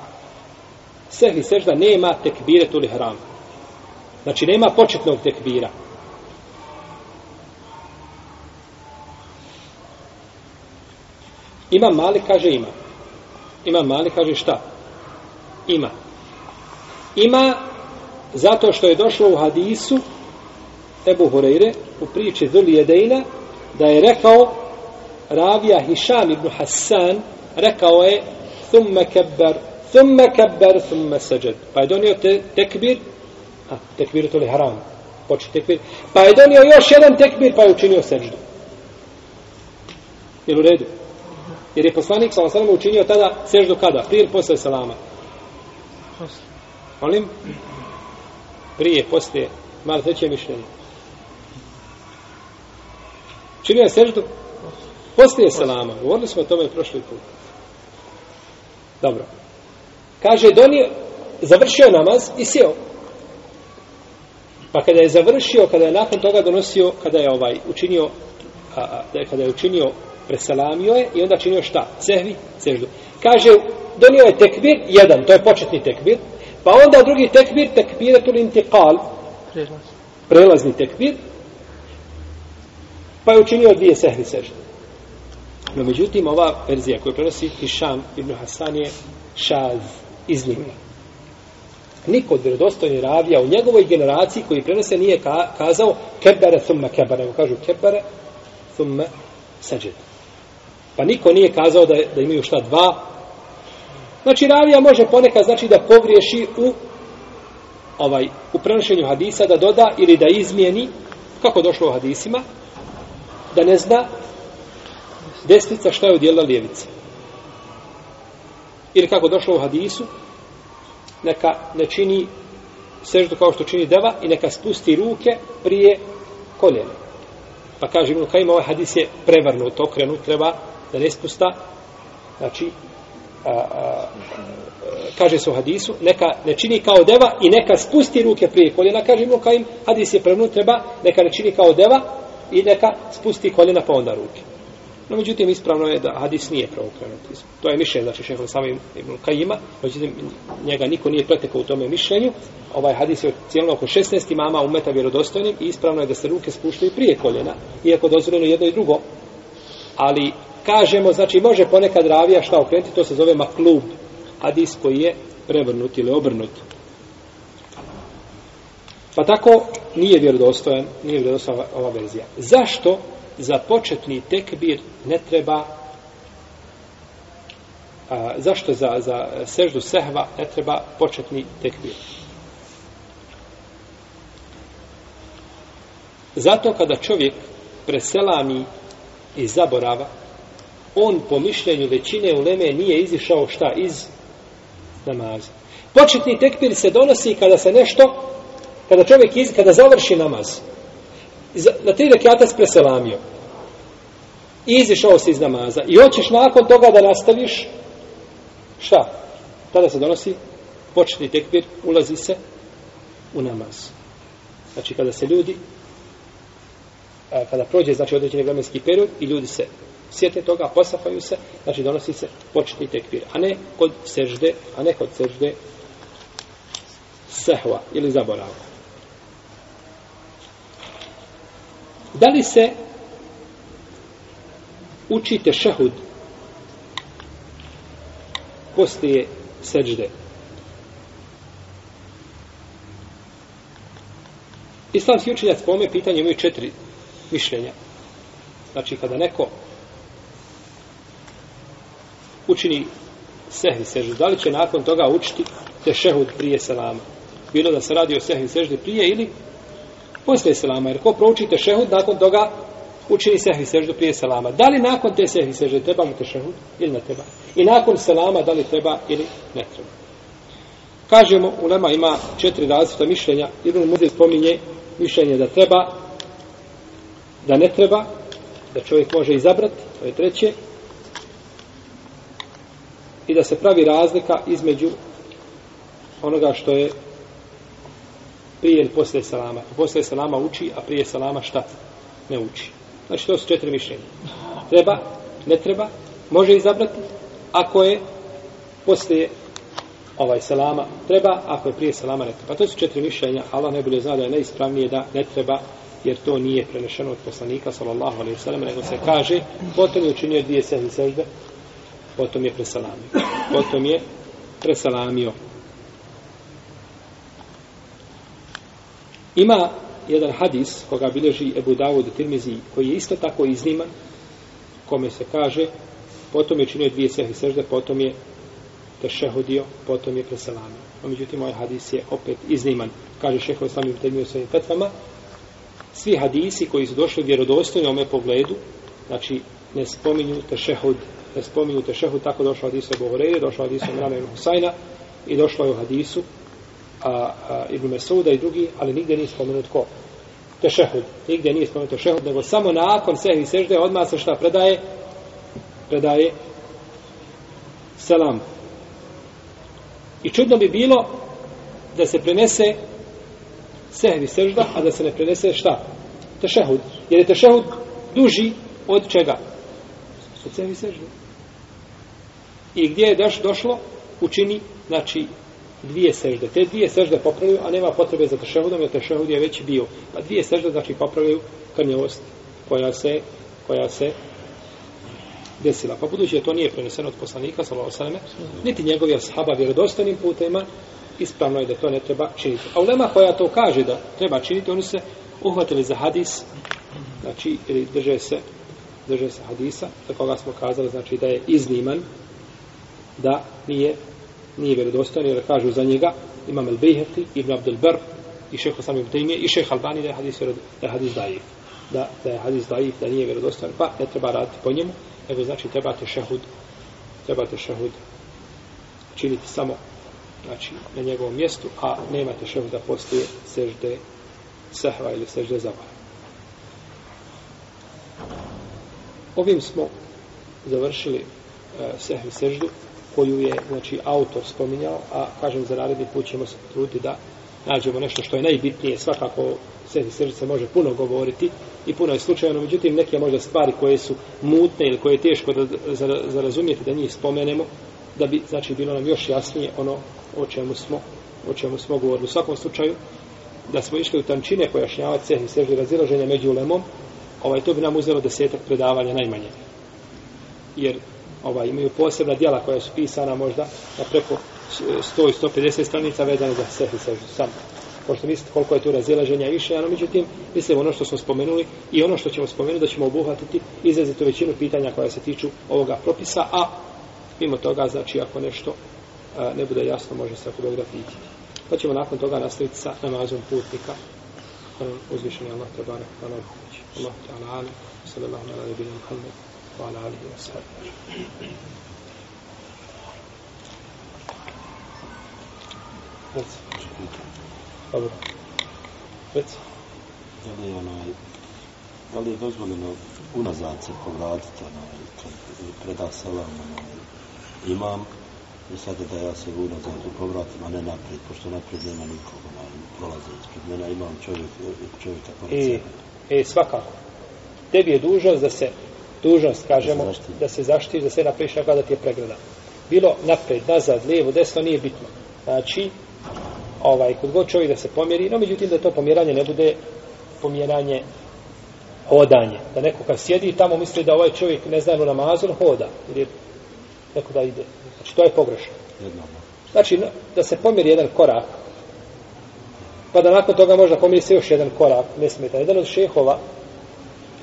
sehvi sežda nema tekbire tuli hram. Znači, nema početnog tekbira. Ima mali, kaže ima. Ima mali, kaže šta? Ima. Ima zato što je došlo u hadisu Ebu Hureyre u priči Dhuli Jedejna da je rekao Ravija Hišam ibn Hassan rekao je thumme kebber thumme kebber thumme seđed pa je donio te, tekbir a, tekbir to li haram poči tekbir pa je donio još jedan tekbir pa je učinio seđdu jel u redu Jer je poslanik sa osalama učinio tada seždu kada? Prije ili posle salama? Molim? Prije, poslije. Malo treće mišljenje. Činio je seždu? Poslije salama. Govorili smo o tome prošli put. Dobro. Kaže, donio, završio namaz i sjeo. Pa kada je završio, kada je nakon toga donosio, kada je ovaj učinio, a, a, kada je učinio preselamio je i onda činio šta? Sehvi, seždu. Kaže, donio je tekbir, jedan, to je početni tekbir, pa onda drugi tekbir, tekbiretul intiqal, Prelaz. prelazni tekbir, pa je učinio dvije sehvi sežde. No, međutim, ova verzija koju prenosi Hišam ibn Hasan je šaz, iznimna. Niko od vjerodostojni ravija u njegovoj generaciji koji prenose nije ka kazao kebere thumma kebere, nego kažu kebere thumma sađede. Pa niko nije kazao da, da imaju šta dva. Znači, ravija može ponekad znači da pogriješi u ovaj u prenošenju hadisa da doda ili da izmijeni kako došlo u hadisima da ne zna desnica šta je udjela lijevica. Ili kako došlo u hadisu neka ne čini seždu kao što čini deva i neka spusti ruke prije koljena. Pa kaže Ibn Kajim, ovaj hadis je prevrnut, okrenut, treba da ne spusta znači a, a, kaže se u hadisu neka ne čini kao deva i neka spusti ruke prije koljena kaže Ibn kao im hadis je prevnut treba neka ne čini kao deva i neka spusti koljena pa onda ruke. No međutim ispravno je da hadis nije preokrenut. To je mišljenje znači šeho samim Ibn Kajima međutim njega niko nije pretekao u tome mišljenju. Ovaj hadis je cijelno oko 16 imama umeta vjerodostojnim i ispravno je da se ruke spuštaju prije koljena iako dozvoljeno jedno i drugo ali kažemo, znači može ponekad ravija šta okrenuti, to se zove maklub, hadis koji je prevrnut ili obrnut. Pa tako nije vjerodostojan, nije vjerodostojan ova verzija. Zašto za početni tekbir ne treba a, zašto za, za seždu sehva ne treba početni tekbir? Zato kada čovjek preselami i zaborava, on po mišljenju većine uleme nije izišao šta iz namaza. Početni tekbir se donosi kada se nešto, kada čovjek iz, kada završi namaz. Na tri rekiata se preselamio. I izišao si iz namaza. I hoćeš nakon toga da nastaviš šta? Tada se donosi početni tekbir, ulazi se u namaz. Znači kada se ljudi kada prođe znači određeni vremenski period i ljudi se sjete toga, posafaju se, znači donosi se početni tekbir, a ne kod sežde, a ne kod sežde sehva ili zaborava. Da li se učite šehud poslije sežde? Islamski učenjac po ome pitanje imaju četiri mišljenja. Znači, kada neko učini sehvi seždu, da li će nakon toga učiti te šehud prije selama? Bilo da se radi o sehvi seždi prije ili poslije selama, jer ko prouči te šehud, nakon toga učini sehvi seždu prije selama. Da li nakon te sehvi sežde treba mu tešehud ili ne treba? I nakon selama da li treba ili ne treba? Kažemo, u Lema ima četiri različita mišljenja. Ibn Muzir spominje mišljenje da treba, da ne treba, da čovjek može izabrati, to je treće, i da se pravi razlika između onoga što je prije ili poslije salama. Poslije salama uči, a prije salama šta? Ne uči. Znači, to su četiri mišljenja. Treba, ne treba, može izabrati, ako je poslije ovaj salama treba, ako je prije salama ne treba. Pa to su četiri mišljenja, Allah ne zna da je najispravnije da ne treba, jer to nije prenešeno od poslanika, sallallahu alaihi sallam, nego se kaže, potom je učinio dvije sehni sežde, potom je presalamio. Potom je presalamio. Ima jedan hadis koga bilježi Ebu Davud u Tirmizi, koji je isto tako izniman, kome se kaže, potom je činio dvije sehni sežde, potom je tešehudio, potom je preselamio. A međutim, ovaj hadis je opet izniman. Kaže šeho i temio svojim petvama, svi hadisi koji su došli vjerodostojno ome pogledu, znači ne spominju tešehud, ne spominju tešehu, tako došlo hadisu Ebu Horeire, došlo hadisu Imrana ibn Husayna i došlo je u hadisu a, a, Ibn Mesuda i drugi, ali nigdje nije spomenut ko? Tešehud. Nigdje nije spomenut tešehud, nego samo nakon sehvi sežde odmah se šta predaje? Predaje selam. I čudno bi bilo da se prenese sehvi sežda, a da se ne prenese šta? Tešehud. Jer je tešehud duži od čega? Od sehvi sežde. I gdje je daš došlo? Učini, znači, dvije sežde. Te dvije sežde popravljaju, a nema potrebe za tešehudom, jer tešehud je već bio. Pa dvije sežde, znači, popravljaju krnjavost koja se, koja se desila. Pa budući da to nije preneseno od poslanika, sallallahu alejhi niti njegovi ashaba vjerodostojnim putima, ispravno je da to ne treba činiti. A ulema koja to kaže da treba činiti, oni se uhvatili za hadis, znači, ili drže se, drže se hadisa, za koga smo kazali, znači, da je izniman, da nije, nije vjerodostojan, jer kažu za njega, imam el Bejheti, Ibn Abdel Ber, i šeh sami Ibn i šeh Albani, da je hadis, da je hadis daif. Da, da je hadis daif, da nije vjerodostojan, pa ne treba raditi po njemu, nego znači trebate šehud trebate šehud činiti samo znači na njegovom mjestu a nemate šehud da postoje sežde sehva ili sežde zavara ovim smo završili e, sehvi seždu koju je znači autor spominjao a kažem za naredni put ćemo se truditi da nađemo nešto što je najbitnije svakako sehvi seždu se može puno govoriti i puno je slučajno, međutim neke možda stvari koje su mutne ili koje je teško da, za, za razumijeti da njih spomenemo, da bi znači bilo nam još jasnije ono o čemu smo o čemu smo govorili. U svakom slučaju da smo išli u tančine pojašnjavati sehvi seždu razilaženja među ulemom, ovaj, to bi nam uzelo desetak predavanja najmanje. Jer ovaj, imaju posebna djela koja su pisana možda na preko 100 i 150 stranica vezane za sehi seždu sam pošto mislite koliko je tu razilaženja i više, ali međutim, mislim ono što smo spomenuli i ono što ćemo spomenuti da ćemo obuhvatiti izrazitu većinu pitanja koja se tiču ovoga propisa, a mimo toga, znači, ako nešto a, ne bude jasno, može se ako dobro pititi. Pa ćemo nakon toga nastaviti sa namazom putnika, uzvišenje Allah te barek, na. Allah sallallahu ala nebina Muhammed, wa ala alihi wa sallam. Thank you. Dobro. Reci. Da li je onaj, da li je dozvoljeno unazad se povratiti onaj, kad preda selam onaj, imam i sada da ja se unazad povratim, a ne naprijed, pošto naprijed nema nikog, onaj, prolaze ispred mene, imam čovjek, čovjeka pored sebe. E, svakako. Tebi je dužnost da se, dužnost, kažemo, da se, da se zaštiš, da se napriš da ti je pregrada. Bilo napred, nazad, lijevo, desno, nije bitno. Znači, ovaj, kod god čovjek da se pomjeri, no međutim da to pomjeranje ne bude pomjeranje hodanje. Da neko kad sjedi tamo misli da ovaj čovjek ne zna u namazu, hoda. Ili neko da ide. Znači to je pogrešno. Znači da se pomjeri jedan korak, pa da nakon toga možda pomjeri se još jedan korak, ne smeta. Jedan od šehova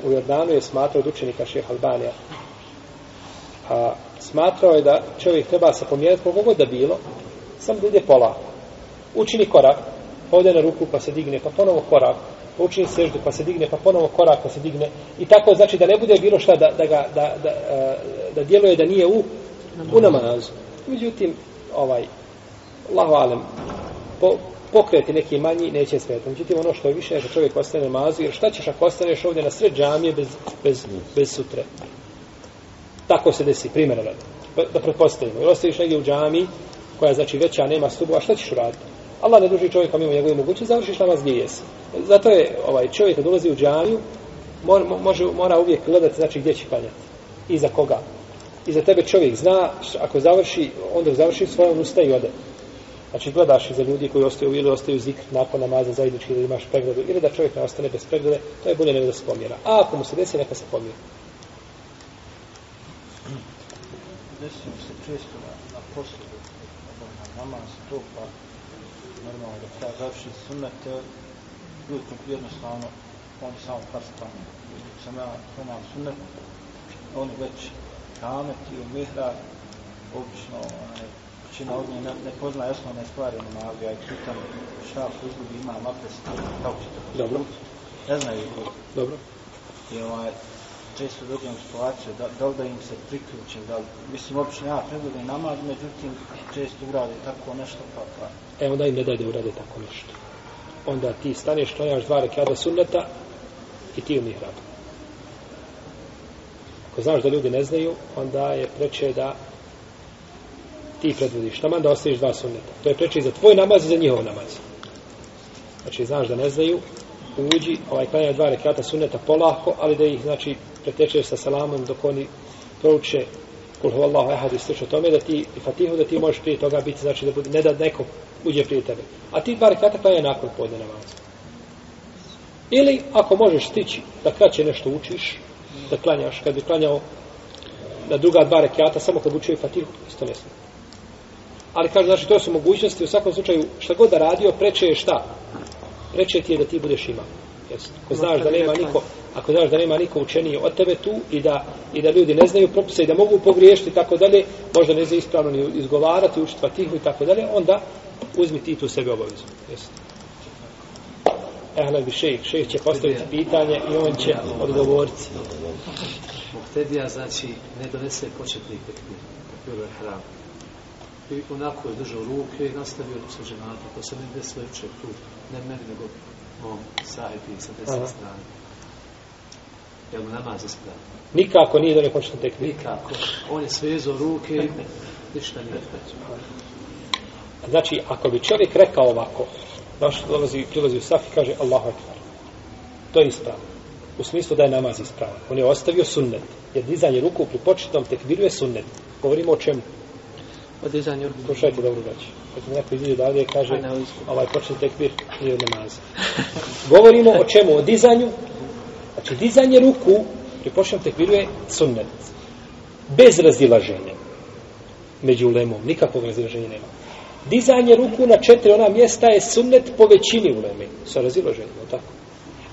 u Jordanu je smatrao od učenika šeha Albanija. A smatrao je da čovjek treba se pomjeriti koliko god da bilo, sam da ide polako učini korak, ode na ruku pa se digne, pa ponovo korak, učini seždu, pa se digne, pa ponovo korak, pa se digne. I tako znači da ne bude bilo šta da, da, ga, da, da, e, da djeluje da nije u, u namazu. Međutim, ovaj, Allahu alem, po, pokreti neki manji neće smetati. Međutim, ono što je više da čovjek ostane namazu, jer šta ćeš ako ostaneš ovdje na sred džamije bez, bez, bez sutre? Tako se desi, primjer radi. Da pretpostavimo. Jer ostaviš negdje u džamiji, koja znači veća, nema stubova, šta ćeš uraditi? Allah ne duži čovjeka mimo njegove mogućnosti, završiš namaz gdje jesi. Zato je ovaj čovjek kad ulazi u džamiju, mora, može, mora uvijek gledati znači gdje će klanjati. I za koga. I za tebe čovjek zna, ako završi, onda završi svoje, on ustaje i ode. Znači gledaš i za ljudi koji ostaju ili ostaju zikr nakon namaza zajednički da imaš pregledu ili da čovjek ne ostane bez preglede, to je bolje nego da se pomjera. A ako mu se desi, neka se pomjera. Desimo se često na, na poslu, na namaz, to pa normalno da kada završi sunete, ljudi jednostavno, oni samo par stane. Sam ja imam sunnet, oni već kamet i umihra, obično, onaj, većina od njih ne, ne poznaje osnovne stvari namazu, ja ih pitam šta ako izgubi ima abdest, kako će to Dobro. Ne znaju. Dobro. I ovaj, često u situaciju, da, da li da im se priključim, da li, mislim, obično ja pregledam namaz, međutim, često urade tako nešto, pa, pa. E, onda im ne daj da urade tako nešto. Onda ti staneš, klanjaš dva rekada sunneta i ti u mihrabu. Ako znaš da ljudi ne znaju, onda je preče da ti predvodiš taman da ostaviš dva sunneta. To je preče za tvoj namaz i za njihov namaz. Znači, znaš da ne znaju, uđi, ovaj klanja dva rekata sunneta polako, ali da ih, znači, pretečeš sa salamom dok oni prouče kul hu Allahu ehad i slično tome, da ti, i fatihu, da ti možeš prije toga biti, znači, da bude, ne da neko uđe prije tebe. A ti dva rekata klanja nakon podne namaza. Ili, ako možeš stići da kraće nešto učiš, da klanjaš, kad bi klanjao na druga dva rekiata, samo kad učio fatihu, isto ne smije. Ali kaže, znači, to su mogućnosti, u svakom slučaju, šta god da radio, preče je šta? Preče ti je da ti budeš imam. Jesu. Ako znaš da nema niko, ako znaš da nema niko učeniji od tebe tu i da, i da ljudi ne znaju propise i da mogu pogriješiti i tako dalje, možda ne znaju ispravno ni izgovarati, učiti fatihu i tako dalje, onda uzmi ti tu sebe obavezu. Jesu. Ehle bi šejh, šejh će postaviti pitanje i on će odgovoriti. Muhtedija znači ne donese početni tekbir, tekbir je hram. I onako je držao ruke i nastavio sa džematom. To se ne desilo juče tu, ne meni, nego mom sahibi sa desne Aha. strane. Jel mu namaz ispravio? Nikako nije donio početni tekbir. Nikako. On je svezao ruke i ništa nije. Znači, ako bi čovjek rekao ovako, baš dolazi, prilazi u saf i kaže Allahu Akbar. To je ispravno. U smislu da je namaz ispravan. On je ostavio sunnet. Jer dizanje ruku pri početnom tekbiru je sunnet. Govorimo o čemu? O dizanju ruku. Slušajte dobro braći. Kad mi neko izađe odavde i kaže ovaj početni tekbir nije od namaza. Govorimo o čemu? O dizanju. Znači, dizanje ruku pri početnom tekbiru je sunnet. Bez razilaženja. Među ulemom. Nikakvog razilaženja nema. Dizanje ruku na četiri ona mjesta je sunnet po većini uleme. Sa razilaženjem, tako?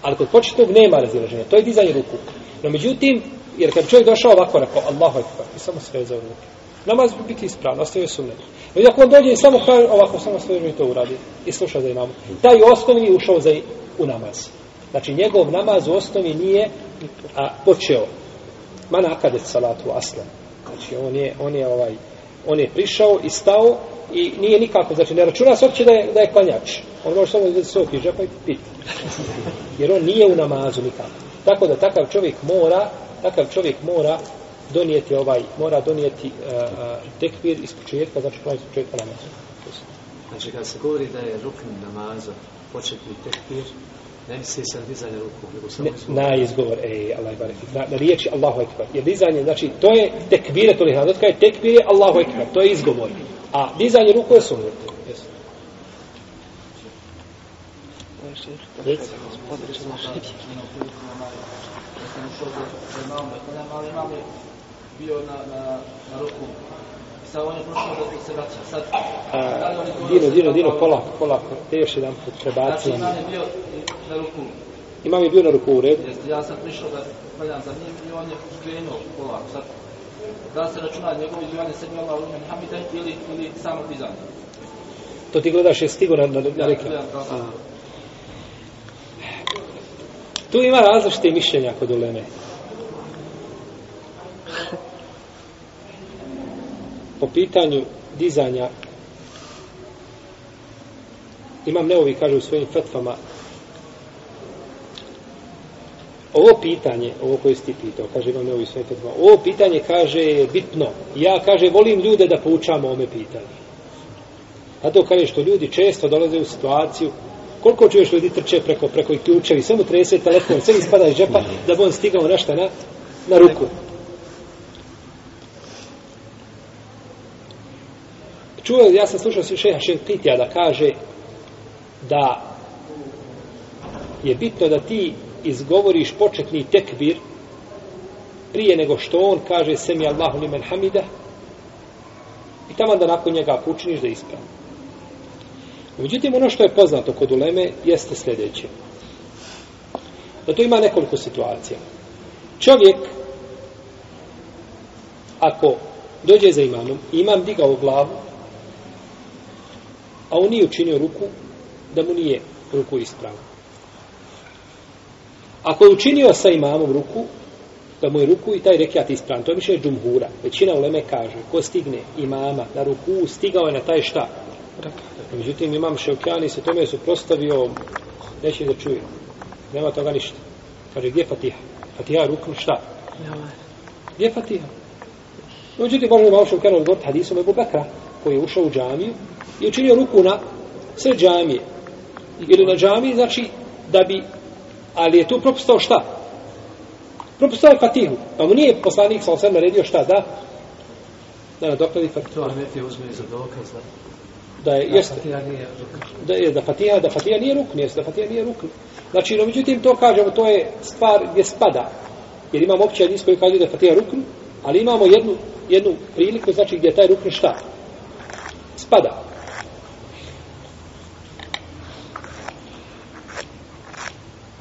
Ali kod početnog nema razilaženja. To je dizanje ruku. No međutim, jer kad čovjek došao ovako rekao Allahu Ekber i samo svezao ruke. Namaz bi biti ispravan, ostavio sunnet. I ako on dođe i samo kaže ovako, samo sveže i to uradi i sluša za imam. Taj osnovni ušao za u namaz. Znači njegov namaz u osnovi nije a, počeo. Man akadet salatu aslan. Znači on je, on je ovaj, on je prišao i stao i nije nikako, znači ne računa se uopće da je, da je klanjač. On može samo uzeti sok iz džepa i pit. Jer on nije u namazu nikako. Tako da takav čovjek mora, takav čovjek mora donijeti ovaj, mora donijeti uh, tekbir iz početka, znači klanjati iz početka namaza. Znači kad se govori da je rukn namaza početni tekbir, ne misli se na dizanje ruku, nego samo izgovor. na izgovor, ej, Allah barek, na, na riječi Allahu Ekber. Jer dizanje, znači, to je tekbire, to li hrana, je tekbir je Allahu Ekber, to je izgovor. A dizanje ruku je sunnet. Jesu. Bio na, na, na ruku. Sad on je prošao da se vraća. Sad, A, Dino, Dino, Dino, polako, polako, te još jedan put Znači prebaci. imam je bio na ruku. Imam je bio na ruku u redu. Jeste, ja sam prišao da gledam za njim i on je krenuo polako. Sad, da se računa njegovo izbivanje sebi Allah u Hamida ili, ili samo dizanje? To ti gledaš je stigo na, na, na reke. Tu ima različite mišljenja kod uleme. Po pitanju dizanja imam neovi kaže u svojim fetvama ovo pitanje, ovo koje si ti pitao, kaže imam neovi svojim fetvama, ovo pitanje kaže je bitno. Ja kaže volim ljude da poučamo ome pitanje. Zato kaže što ljudi često dolaze u situaciju koliko čuješ ljudi trče preko preko i ključevi, samo trese telefon, sve ispada iz džepa da bi on stigao nešto na, na ruku. Čuo, ja sam slušao se šeha Šenkitija da kaže da je bitno da ti izgovoriš početni tekbir prije nego što on kaže semi Allahu limen hamida i tamo da nakon njega učiniš da ispravi. Međutim, ono što je poznato kod uleme jeste sljedeće. Da to ima nekoliko situacija. Čovjek, ako dođe za imamom, imam digao glavu, a on nije učinio ruku, da mu nije ruku ispravno. Ako je učinio sa imamom ruku, da mu je ruku i taj rekiat ispravan. To je više džumhura. Većina uleme kaže, ko stigne imama na ruku, stigao je na taj šta? Međutim, imam Ševkjani se tome suprostavio, neće da čuje. Nema toga ništa. Kaže, gdje Fatiha? Fatiha je ruknu šta? Gdje Fatiha? Međutim, možemo imam Ševkjani odgovoriti hadisom Ebu Bekra, koji je ušao u džamiju i učinio ruku na sve džamije. Ili na džamiji, znači, da bi, ali je tu propustao šta? Propustao je Fatihu. Pa mu nije poslanik sa osam naredio šta, da? Da nadokladi Fatihu. To ne ti uzme za dokaz, da? da je jeste nije rukn. da je da Fatiha da Fatiha nije rukn jeste da Fatiha nije rukn znači no međutim to kažemo to je stvar gdje spada jer imamo opće hadis koji kaže da je Fatiha rukn ali imamo jednu jednu priliku znači gdje je taj rukn šta spada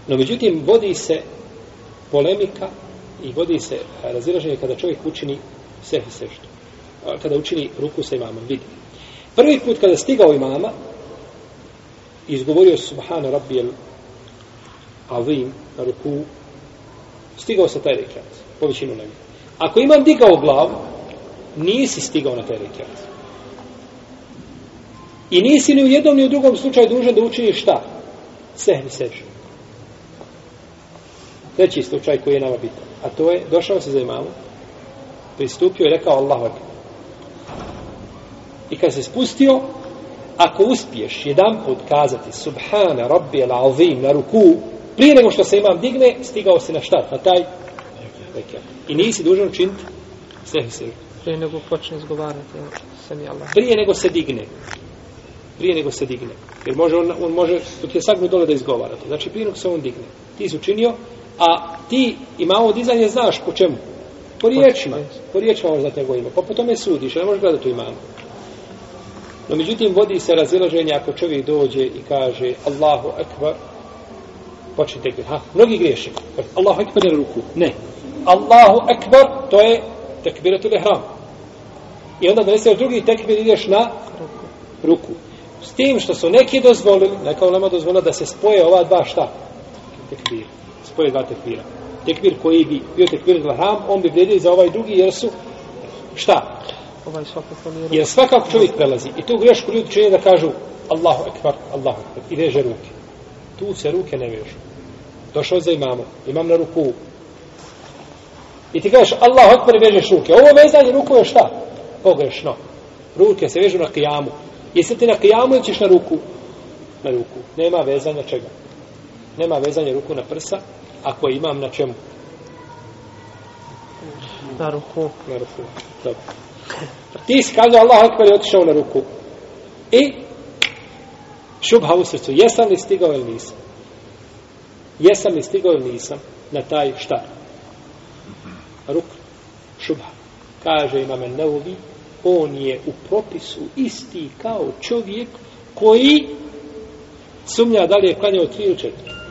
no međutim vodi se polemika i vodi se eh, razilaženje kada čovjek učini sehi seždu kada učini ruku sa imamom vidi Prvi put kada stigao imama, izgovorio Subhana Rabbijel Azim na ruku, stigao sa taj rekiat, po većinu nebi. Ako imam digao glavu, nisi stigao na taj rekiat. I nisi ni u jednom ni u drugom slučaju dužan da učiniš šta? Sehni sežu. Treći slučaj koji je nama bitan. A to je, došao se za imamu, pristupio i rekao Allahu Akbar. I kad se spustio, ako uspiješ jedan put kazati Subhana Rabbi al-Azim na ruku, prije nego što se imam digne, stigao si na šta? Na taj rekiat. I nisi dužan učiniti sve se. Prije nego počne izgovarati, sam je Allah. Prije nego se digne. Prije nego se digne. Jer može on, on može, dok je sagnu dole da izgovara to. Znači prije nego se on digne. Ti si učinio, a ti imamo dizanje znaš po čemu? Po riječima. Po riječima možeš znati njegovo ime. Pa po tome sudiš, ne možeš gledati tu imamo. No, međutim, vodi se razilaženje ako čovjek dođe i kaže Allahu Ekber, počne tekbir. Ha, mnogi griješe. Allahu Ekber je na ruku. Ne. Allahu Ekber, to je tekbiratul ihram. I onda doneseš drugi tekbir ideš na ruku. S tim što su neki dozvolili, neka ulema dozvolila da se spoje ova dva šta? Tekbir. Spoje dva tekbira. Tekbir koji bi bio tekbir ihram, on bi vrijedio za ovaj drugi jer su šta? Ovaj svakako Jer svakako čovjek prelazi. I tu grešku ljudi čini da kažu Allahu ekbar, Allahu ekbar. I veže ruke. Tu se ruke ne vežu. Došao za imamo. Imam na ruku. I ti kažeš Allahu ekbar i vežeš ruke. Ovo vezanje ruku je šta? Pogrešno. Ruke se vežu na kijamu. Jesi ti na kijamu ili ćeš na ruku? Na ruku. Nema vezanja čega? Nema vezanja ruku na prsa. Ako imam na čemu? na ruku. Na ruku. Dobro. Ti si kazao Allah akbar i otišao na ruku. I šubha u srcu. Jesam li stigao ili nisam? Jesam li stigao ili nisam na taj šta? Ruk. Šubha. Kaže imame Neuvi, on je u propisu isti kao čovjek koji sumnja da li je klanjao tri ili četiri.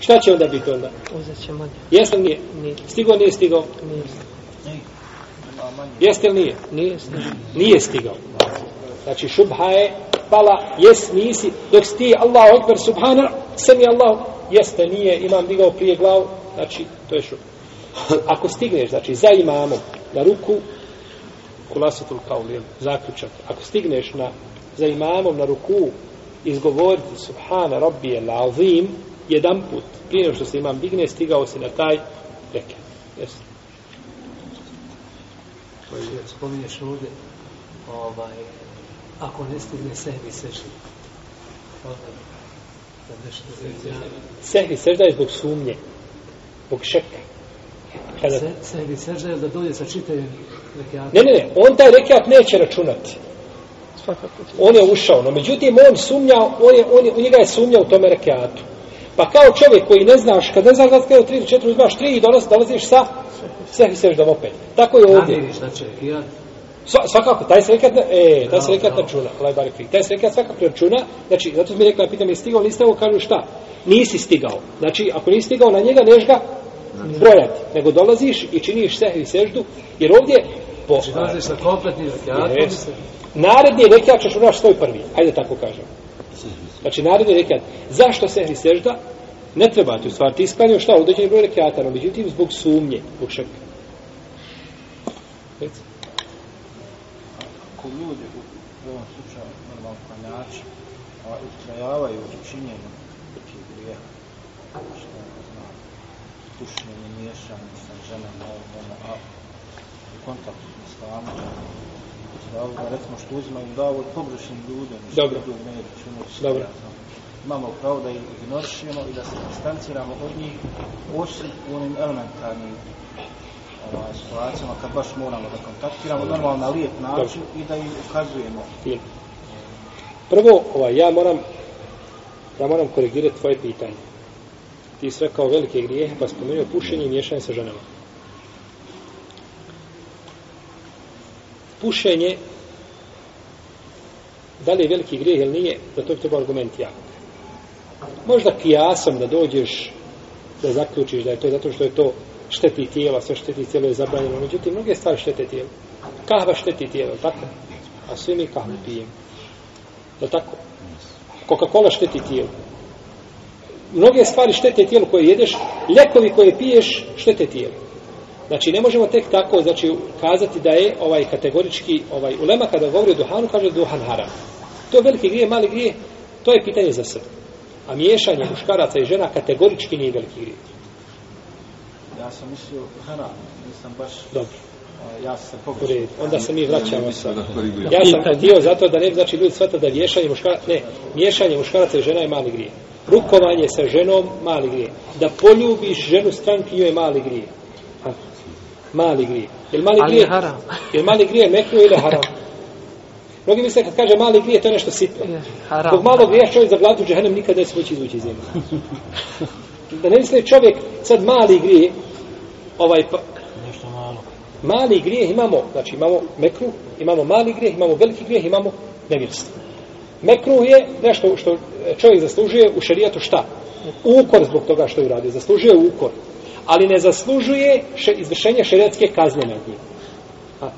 Šta će onda biti onda? Uzet ćemo nje. Jesam nije? Nije. Stigao nije stigao? Nije. Jeste ili nije? Nije stigao. Nije stigao. Znači šubha je pala, jes nisi, dok si ti Allahu Ekber subhana, sami Allahu jeste nije imam digao prije glavu, znači to je šut. Ako stigneš, znači za imamom na ruku, kulasatul kaul, jel, zaključak, ako stigneš na, za imamom na ruku izgovoriti subhana rabbi el azim, jedan put, prije nego što se imam digne, stigao si na taj rekat. Jeste. koji je, spominješ ovdje, ovaj, ako ne stigne sehvi seždi, onda da Sehvi sežda je zbog sumnje, zbog šeka. Kada, se, sehvi sežda je da dođe sa čitavim rekiatom. ne, ne, ne, on taj rekat neće računati. On je ušao, no međutim on sumnjao, on je, on je, u njega je sumnjao u tome rekiatu. Pa kao čovjek koji ne znaš, kad ne znaš da kada 3 ili 4 uzmaš 3 i dolazi, dolaziš sa sehvi seždom opet. Tako je ovdje. Namiriš da će rekiat, Sva, svakako, taj se rekat, e, taj se rekat računa, Allah barik fik. Taj se rekat svakako računa, znači, zato mi rekla, pitam, je stigao, nisi stigao, kažu šta? Nisi stigao. Znači, ako nisi stigao na njega, neš ga brojati. Nego dolaziš i činiš sehvi seždu, jer ovdje, po, znači dolaziš sa kompletnim rekiatom, i se- naredni rekat ćeš unaš svoj prvi. Ajde tako kažem. Znači, naredni rekat. Zašto sehvi sežda? Ne treba ti u stvari. Ti isklanio šta? Određeni broj rekiata, no međutim, zbog sumnje, zbog šeka. Reci. ako ljudi u, ovom slučaju normalno klanjači a, ustrajavaju u činjenju nekih grija, što ne znam pušenje, miješanje sa ženama ono, a u kontaktu s islamu da ovoga recimo što uzimaju da ovo pogrešnim ljudem što Dobro. idu u mediju, činu se, Dobro. ja imamo pravo da ih ignorišemo i da se distanciramo od njih osim u onim elementarnim ovaj, situacijama kad baš moramo da kontaktiramo normalno na lijep način i da im ukazujemo. Prvo, ovaj, ja moram ja moram korigirati tvoje pitanje. Ti si rekao velike grijehe, pa spomenuo pušenje i miješanje sa ženama. Pušenje, da li je veliki grijeh ili nije, za to bi treba argument jak. Možda kijasom da dođeš, da zaključiš da je to zato što je to šteti tijela, sve šteti tijelo je zabranjeno. Međutim, mnoge stvari štete tijelo. Kahva šteti tijelo, tako? A svi mi kahvu pijemo. Je tako? Coca-Cola šteti tijelo. Mnoge stvari štete tijelo koje jedeš, ljekovi koje piješ štete tijelo. Znači, ne možemo tek tako, znači, kazati da je ovaj kategorički, ovaj, ulema kada govori o duhanu, kaže duhan haram. To je veliki grije, mali grije, to je pitanje za sebe. A miješanje muškaraca i žena kategorički nije veliki grije. ja sam mislio haram nisam baš Dobro, a, ja sam pogrešio redu. Onda se mi vraćamo sa... Ja sam htio zato da ne znači ljudi shvata da miješanje muškaraca, ne, miješanje muškaraca i žena je mali grije. Rukovanje sa ženom, mali grije. Da poljubiš ženu strankinju je mali grije. Ha. Mali grije. Jel mali Ali grije? je haram. Jel mali grije mekru ili haram? Mnogi misle kad kaže mali grije, to je nešto sitno. Je, haram. Zbog malog grija čovjek za gladu džehennem nikad neće moći izvući iz njega. da ne misle čovjek sad mali grije, ovaj pa, nešto malo mali grijeh imamo, znači imamo mekruh, imamo mali grijeh, imamo veliki grijeh, imamo nevjerstvo. Mekruh je nešto što čovjek zaslužuje u šerijatu šta? Ukor zbog toga što je uradio. Zaslužuje ukor. Ali ne zaslužuje še, izvršenje šerijatske kazne nad njim. A,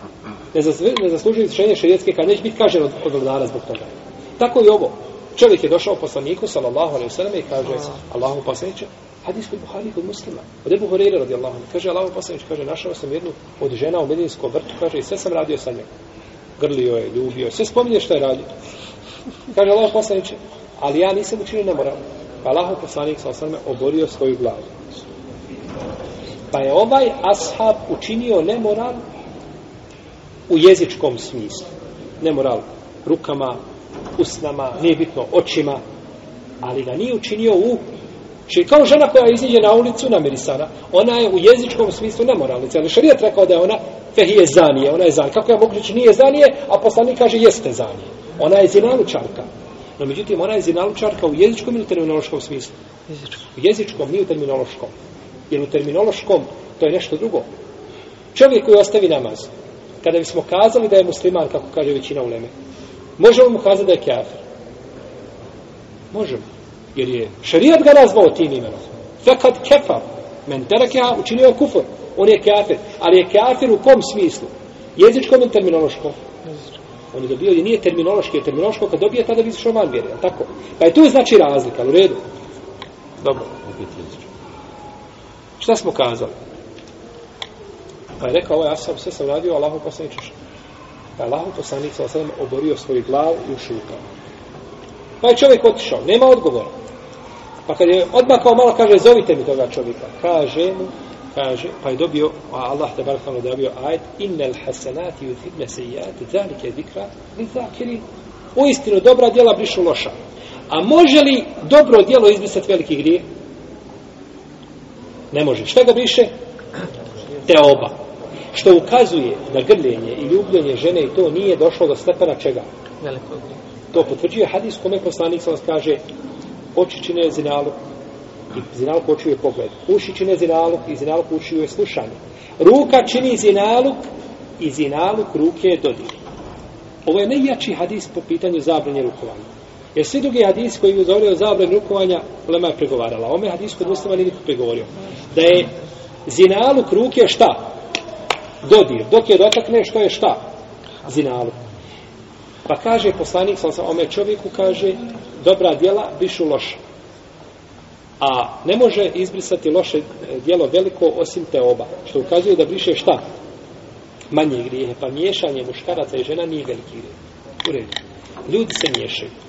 ne, zaslužuje, ne zaslužuje izvršenje šerijatske kazne. Neće biti kažen od, od vladara zbog toga. Tako i ovo. Čovjek je došao poslaniku, sallallahu alaihi sallam, i kaže, Allahu poslaniće, hadis kod Buhari kod muslima. Od Ebu Horeira radijallahu anhu. Kaže Allahu poslanice, kaže našao sam jednu od žena u medinskom vrtu, kaže i sve sam radio sa njom. Grlio je, ljubio je, sve spominje što je radio. Kaže Allahu poslanice, ali ja nisam učinio nemoralno. Pa Allahu poslanik sa osrme oborio svoju glavu. Pa je ovaj ashab učinio nemoral u jezičkom smislu. Nemoral rukama, usnama, nije bitno očima, ali ga nije učinio u Či kao žena koja iziđe na ulicu namirisana, ona je u jezičkom smislu nemoralnica. Ali šarijat rekao da je ona fehije zanije, ona je zanije. Kako ja mogu reći nije zanije, a poslanik kaže jeste zanije. Ona je zinalučarka. No međutim, ona je zinalučarka u jezičkom ili terminološkom smislu? Jezičko. U jezičkom, nije u terminološkom. Jer u terminološkom to je nešto drugo. Čovjek koji ostavi namaz, kada bismo kazali da je musliman, kako kaže većina uleme, možemo mu kazati da je kafir. Možemo. Jer je šarijat ga nazvao tim imenom. Fekad kefa. Men terakeha učinio je kufur. On je kafir. Ali je kafir u kom smislu? Jezičkom ili terminološkom? On je dobio, je nije terminološki, je terminološko kad dobije tada bi izašao van vjere, tako? Pa je tu znači razlika, u redu. Dobro. Šta smo kazali? Pa je rekao, ovaj asab, sve sam radio, Allahu poslaniče. Pa je Allaho poslanik sa osadom oborio svoju glavu i ušutao. Pa je čovjek otišao, nema odgovora. Pa kad je odmakao malo, kaže, zovite mi toga čovjeka. Kaže mu, kaže, pa je dobio, a Allah te barak tamo dobio ajet, innel hasanati udhibne sejati, zalike zikra, li zakiri. U istinu, dobra djela brišu loša. A može li dobro djelo izbrisati veliki grijeh? Ne može. Šta ga briše? Teoba. Što ukazuje da grljenje i ljubljenje žene i to nije došlo do stepena čega? To potvrđuje hadis kome poslanik sam kaže oči čine zinaluk i zinaluk očuje pogled. Uši čine zinaluk i zinaluk učuje slušanje. Ruka čini zinaluk i zinaluk ruke je dodir. Ovo je najjači hadis po pitanju zabranje rukovanja. Jer svi drugi hadis koji je govorio o zabrani rukovanja, Lema je pregovarala. Ome hadis kod muslima nije niko pregovorio. Da je zinaluk ruke šta? Dodir. Dok je dotakne, što je šta? Zinaluk. Pa kaže poslanik, sam sam ome čovjeku, kaže, dobra djela bišu loša. A ne može izbrisati loše e, djelo veliko osim te oba. Što ukazuje da briše šta? Manje grijehe. Pa miješanje muškaraca i žena nije veliki grijeh. U redu. Ljudi se miješaju.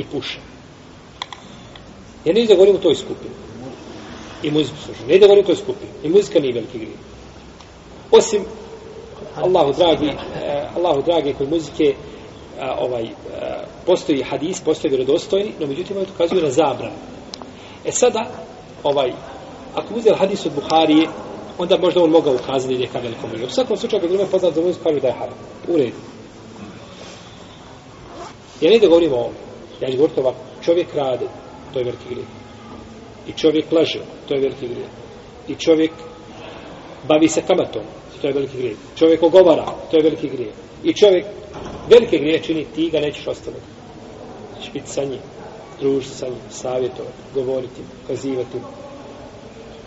I puše. Ja ne da govorim o toj skupini. I muziku slušam. Ne da govorim o toj skupini. I muzika nije veliki grijeh. Osim Allahu dragi, eh, Allahu dragi kod muzike a, ovaj, a, postoji hadis, postoji vjerodostojni, no međutim ovaj ukazuje na zabranu. E sada, ovaj, ako uzeli hadis od Buharije, onda možda on mogao ukazati neka veliko mrlja. U svakom slučaju, kad drume poznat za muziku, kažu da je haram. U redu. Ja ne da govorim o ovom. Ja ću govoriti ovako. Čovjek rade, to je veliki grijeh. I čovjek laže, to je veliki grijeh. I čovjek bavi se kamatom, to je veliki grijeh. Čovjek ogovara, to je veliki grijeh. I čovjek velike grije čini, ti ga nećeš ostaviti. Češ biti sa njim, družiti sa njim, savjetovati, govoriti, kazivati.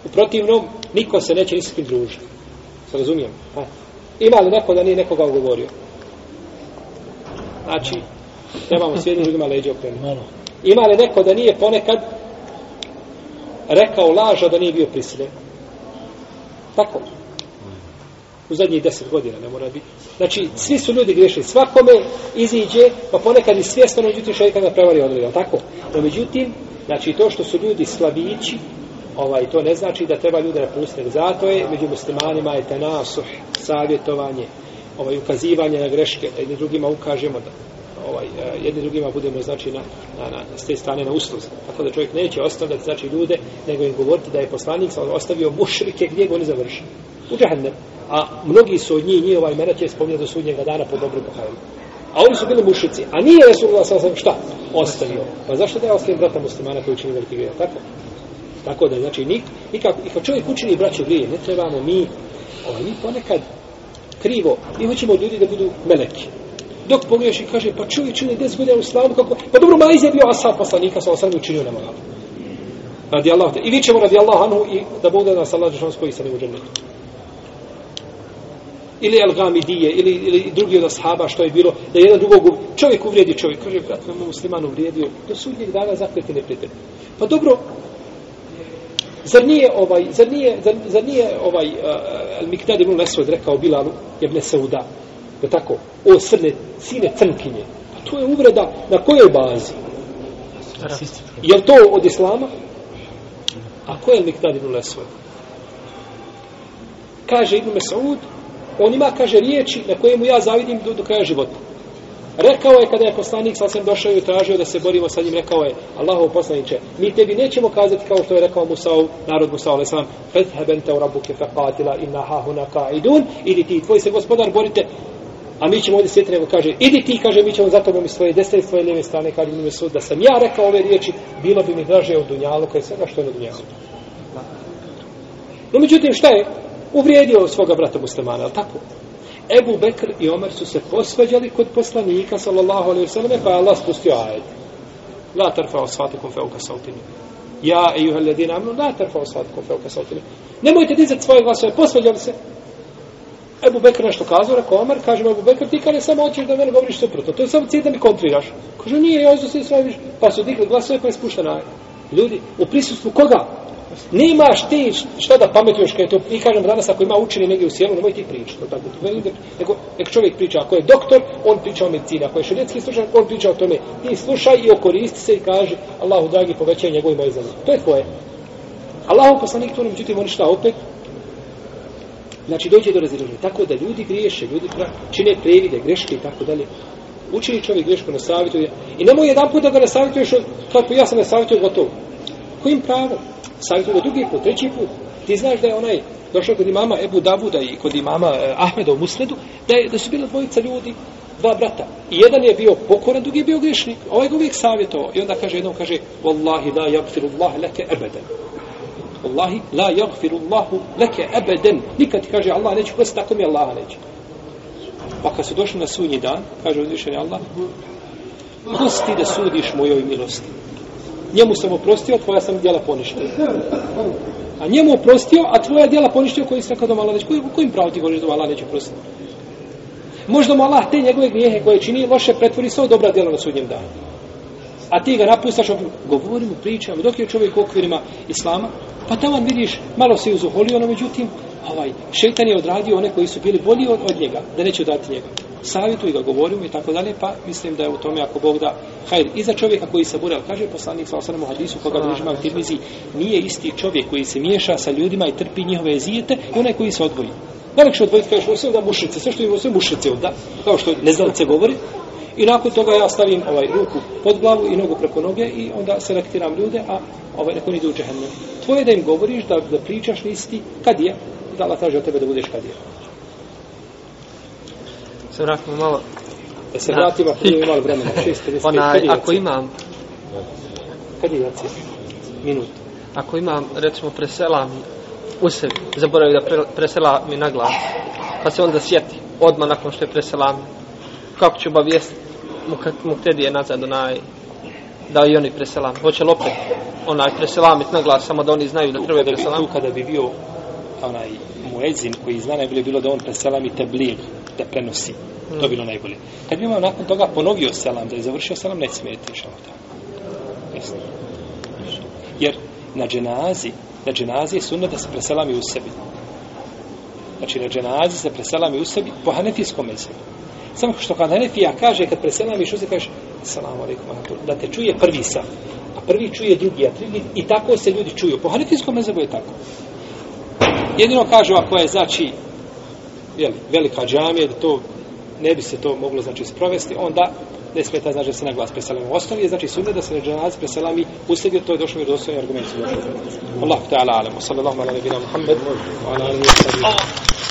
U protivnom, niko se neće ni s družiti. Se razumijem? Ha? Ima li neko da nije nekoga ugovorio? Znači, trebamo s jednim ljudima leđe okrenuti. Ima li neko da nije ponekad rekao laža da nije bio prisiljen? Tako u zadnjih deset godina, ne mora biti. Znači, svi su ljudi grešili. Svakome iziđe, pa ponekad i svjesno, međutim, šeitan ga prevari odredio, tako? No, međutim, znači, to što su ljudi slabići, ovaj, to ne znači da treba ljude napustiti. Zato je, među muslimanima je tenasuh, savjetovanje, ovaj, ukazivanje na greške, da jedni drugima ukažemo da ovaj, e, jedni drugima budemo znači na, na, na, s te strane na usluzi. Tako da čovjek neće ostavljati znači ljude, nego im govoriti da je poslanik ostavio mušrike gdje ga oni završi. U džahennem a mnogi su od njih, njih ovaj mene će spomnjati do sudnjega dana po dobru pohajlu. A oni su bili mušici. A nije Resulullah sa sam šta? Ostavio. Pa zašto da je ostavio brata muslimana koji učini veliki grije? Tako? Tako da, znači, nik, nikak, i kad čovjek učini braću grije, ne trebamo mi, ovaj, mi ponekad krivo, mi hoćemo od ljudi da budu meleki. Dok pogledaš i kaže, pa čovjek čini 10 godina u islamu, kako, pa dobro, Maiz je bio asad poslanika, sa osam učinio nema Radi Allah, i vi ćemo radi Allah anhu i da Bog da nas Allah spoji sa njim u džennetu. Ili El Gamidije, ili, ili drugi od ashaba, što je bilo, da jedan drugog, čovjek uvrijedi čovjek, kaže, brat, me musliman uvrijedio, do sudnjeg dana zakleti neprijatelj. Pa dobro, zar nije ovaj, zar nije, zar, zar nije ovaj, uh, El Miktad ibn Lesod rekao Bilalu, jebne Sauda, Je tako, o srne, sine crnkinje, pa to je uvreda na kojoj bazi? Je to od Islama? A ko je Miktad ibn Lesvod? Kaže Ibn Mesaud, on ima, kaže, riječi na kojemu ja zavidim do, do kraja života. Rekao je kada je poslanik sa sam došao i tražio da se borimo sa njim, rekao je Allahov poslaniče, mi tebi nećemo kazati kao što je rekao Musa, narod Musa, ali sam, fedheben te u rabuke faqatila inna hahuna ka'idun, idi ti, tvoj se gospodar borite, a mi ćemo ovdje sjeti, nego kaže, idi ti, kaže, mi ćemo za tobom iz svoje desne i svoje lijeve strane, kaže mi sud, da sam ja rekao ove riječi, bilo bi mi draže od dunjalu, kaj svega što je na dunjalu. No, međutim, šta je? uvrijedio svoga brata muslimana, ali tako? Ebu Bekr i Omer su se posvađali kod poslanika, sallallahu alaihi sallam, pa je Allah spustio ajed. La tarfa osvatikum feuka sautini. Ja, ejuha ljedina, amnu, la tarfa osvatikum feuka sautini. Nemojte dizati svoje glasove, posvađali se. Ebu Bekr nešto kazao, rekao Omer, kaže Ebu Bekr, ti kada samo hoćeš da mene govoriš suprotno, to je samo cilj da mi kontriraš. Kaže, nije, ja izdo se sve viš, pa su digli glasove, pa je spušten ajed. Ljudi, u prisustvu koga? Nemaš ti šta da pametuješ kada je to, mi kažem danas ako ima učeni negdje u sjelu, nemoj ti pričati. To tako, nego, nek čovjek priča, ako je doktor, on priča o medicini, ako je šarijetski slušan, on priča o tome. Ti slušaj i okoristi se i kaže, Allahu dragi, povećaj njegove moje znanje. To je tvoje. Allahu poslanik to ne međutim, oni šta opet? Znači, dođe do razilaženja. Tako da ljudi griješe, ljudi pra, čine previde, greške i tako dalje. Učini čovjek grešku na savjetuje. I nemoj jedan put da ga ne savjetuješ, kako ja sam ne savjetuju gotovo. Kojim pravom? Savjetuju ga drugi put, treći put. Ti znaš da je onaj došao kod imama Ebu Davuda i kod imama eh, Ahmeda u Musnedu, da, je, da su bila dvojica ljudi, dva brata. I jedan je bio pokoran, drugi je bio grešnik. Ovaj ga uvijek savjetovao. I onda kaže, jednom kaže, Wallahi la jagfiru leke ebeden. Wallahi la jagfiru Allahu leke ebeden. Nikad ti kaže, Allah neće prositi, tako mi Allah neće. Pa kad su došli na sunji dan, kaže uzvišeni Allah, ko da sudiš mojoj milosti? Njemu sam oprostio, tvoja sam djela poništio. A njemu oprostio, a tvoja djela poništio koji se kada Allah neće. Koji, kojim pravo ti govoriš da Allah neće oprostiti? Možda mu Allah te njegove grijehe koje čini loše pretvori svoje dobra djela na sudnjem danu. A ti ga napustaš, govorimo, pričamo, dok je čovjek u okvirima Islama, pa tamo vidiš, malo se uzuholio, no međutim, ovaj, šeitan je odradio one koji su bili bolji od, od njega, da neće dati njega. Savjetuj ga, govorimo i tako dalje, pa mislim da je u tome, ako Bog da, hajde, i za čovjeka koji se bore, kaže poslanik sa osanem u hadisu, koga bližima u tirmizi, nije isti čovjek koji se miješa sa ljudima i trpi njihove zijete i onaj koji se odvoji. Najlakše odvojiti, kažeš, ovo da mušice, sve što imamo, sve mušice da, kao što neznalice govori, I nakon toga ja stavim ovaj ruku pod glavu i nogu preko noge i onda selektiram ljude, a ovaj neko idu u džehennem. Tvoje da im govoriš, da, da pričaš nisi ti, kad je, da Allah traži od tebe da budeš kad je. Se vratimo malo. Da se vratimo, ako nije imali vremena, 6.55, Onaj, ako imam, Kad je? Minut. ako imam, recimo, presela mi u sebi, zaboravi da pre, presela mi na glas, pa se onda sjeti, odmah nakon što je presela mi, kako ću obavijestiti muktedije nazad onaj, da i oni preselam. Hoće li opet onaj preselamit na glas, samo da oni znaju da treba preselam. tu kada bi bio onaj muezin koji zna najbolje bilo da on preselami tabligh, da prenosi. To bilo najbolje. Kad bi imao nakon toga ponovio selam, da je završio selam, ne smijeti išao tako. Jasno. Jer na dženazi, na dženazi je sunnet da se preselami u sebi. Znači na dženazi se preselami u sebi po hanefijskom mesebu. Samo što kad Hanefija kaže, kad preselamiš u se, kaže, salamu alaikum, da te čuje prvi saf, a prvi čuje drugi, a drugi, i tako se ljudi čuju. Po hanefijskom mezabu je tako. Jedino kaže, ako je, znači, jeli, velika džamija, da to ne bi se to moglo, znači, sprovesti, onda ne smeta, znači, da se na glas preselami. U osnovi je, znači, sunne da se na džanaz preselami u sebi, to je došlo mi do osnovni argument. Allahu ta'ala alamu, sallallahu ala nebina Muhammed, wa ala alihi wa sahbihi.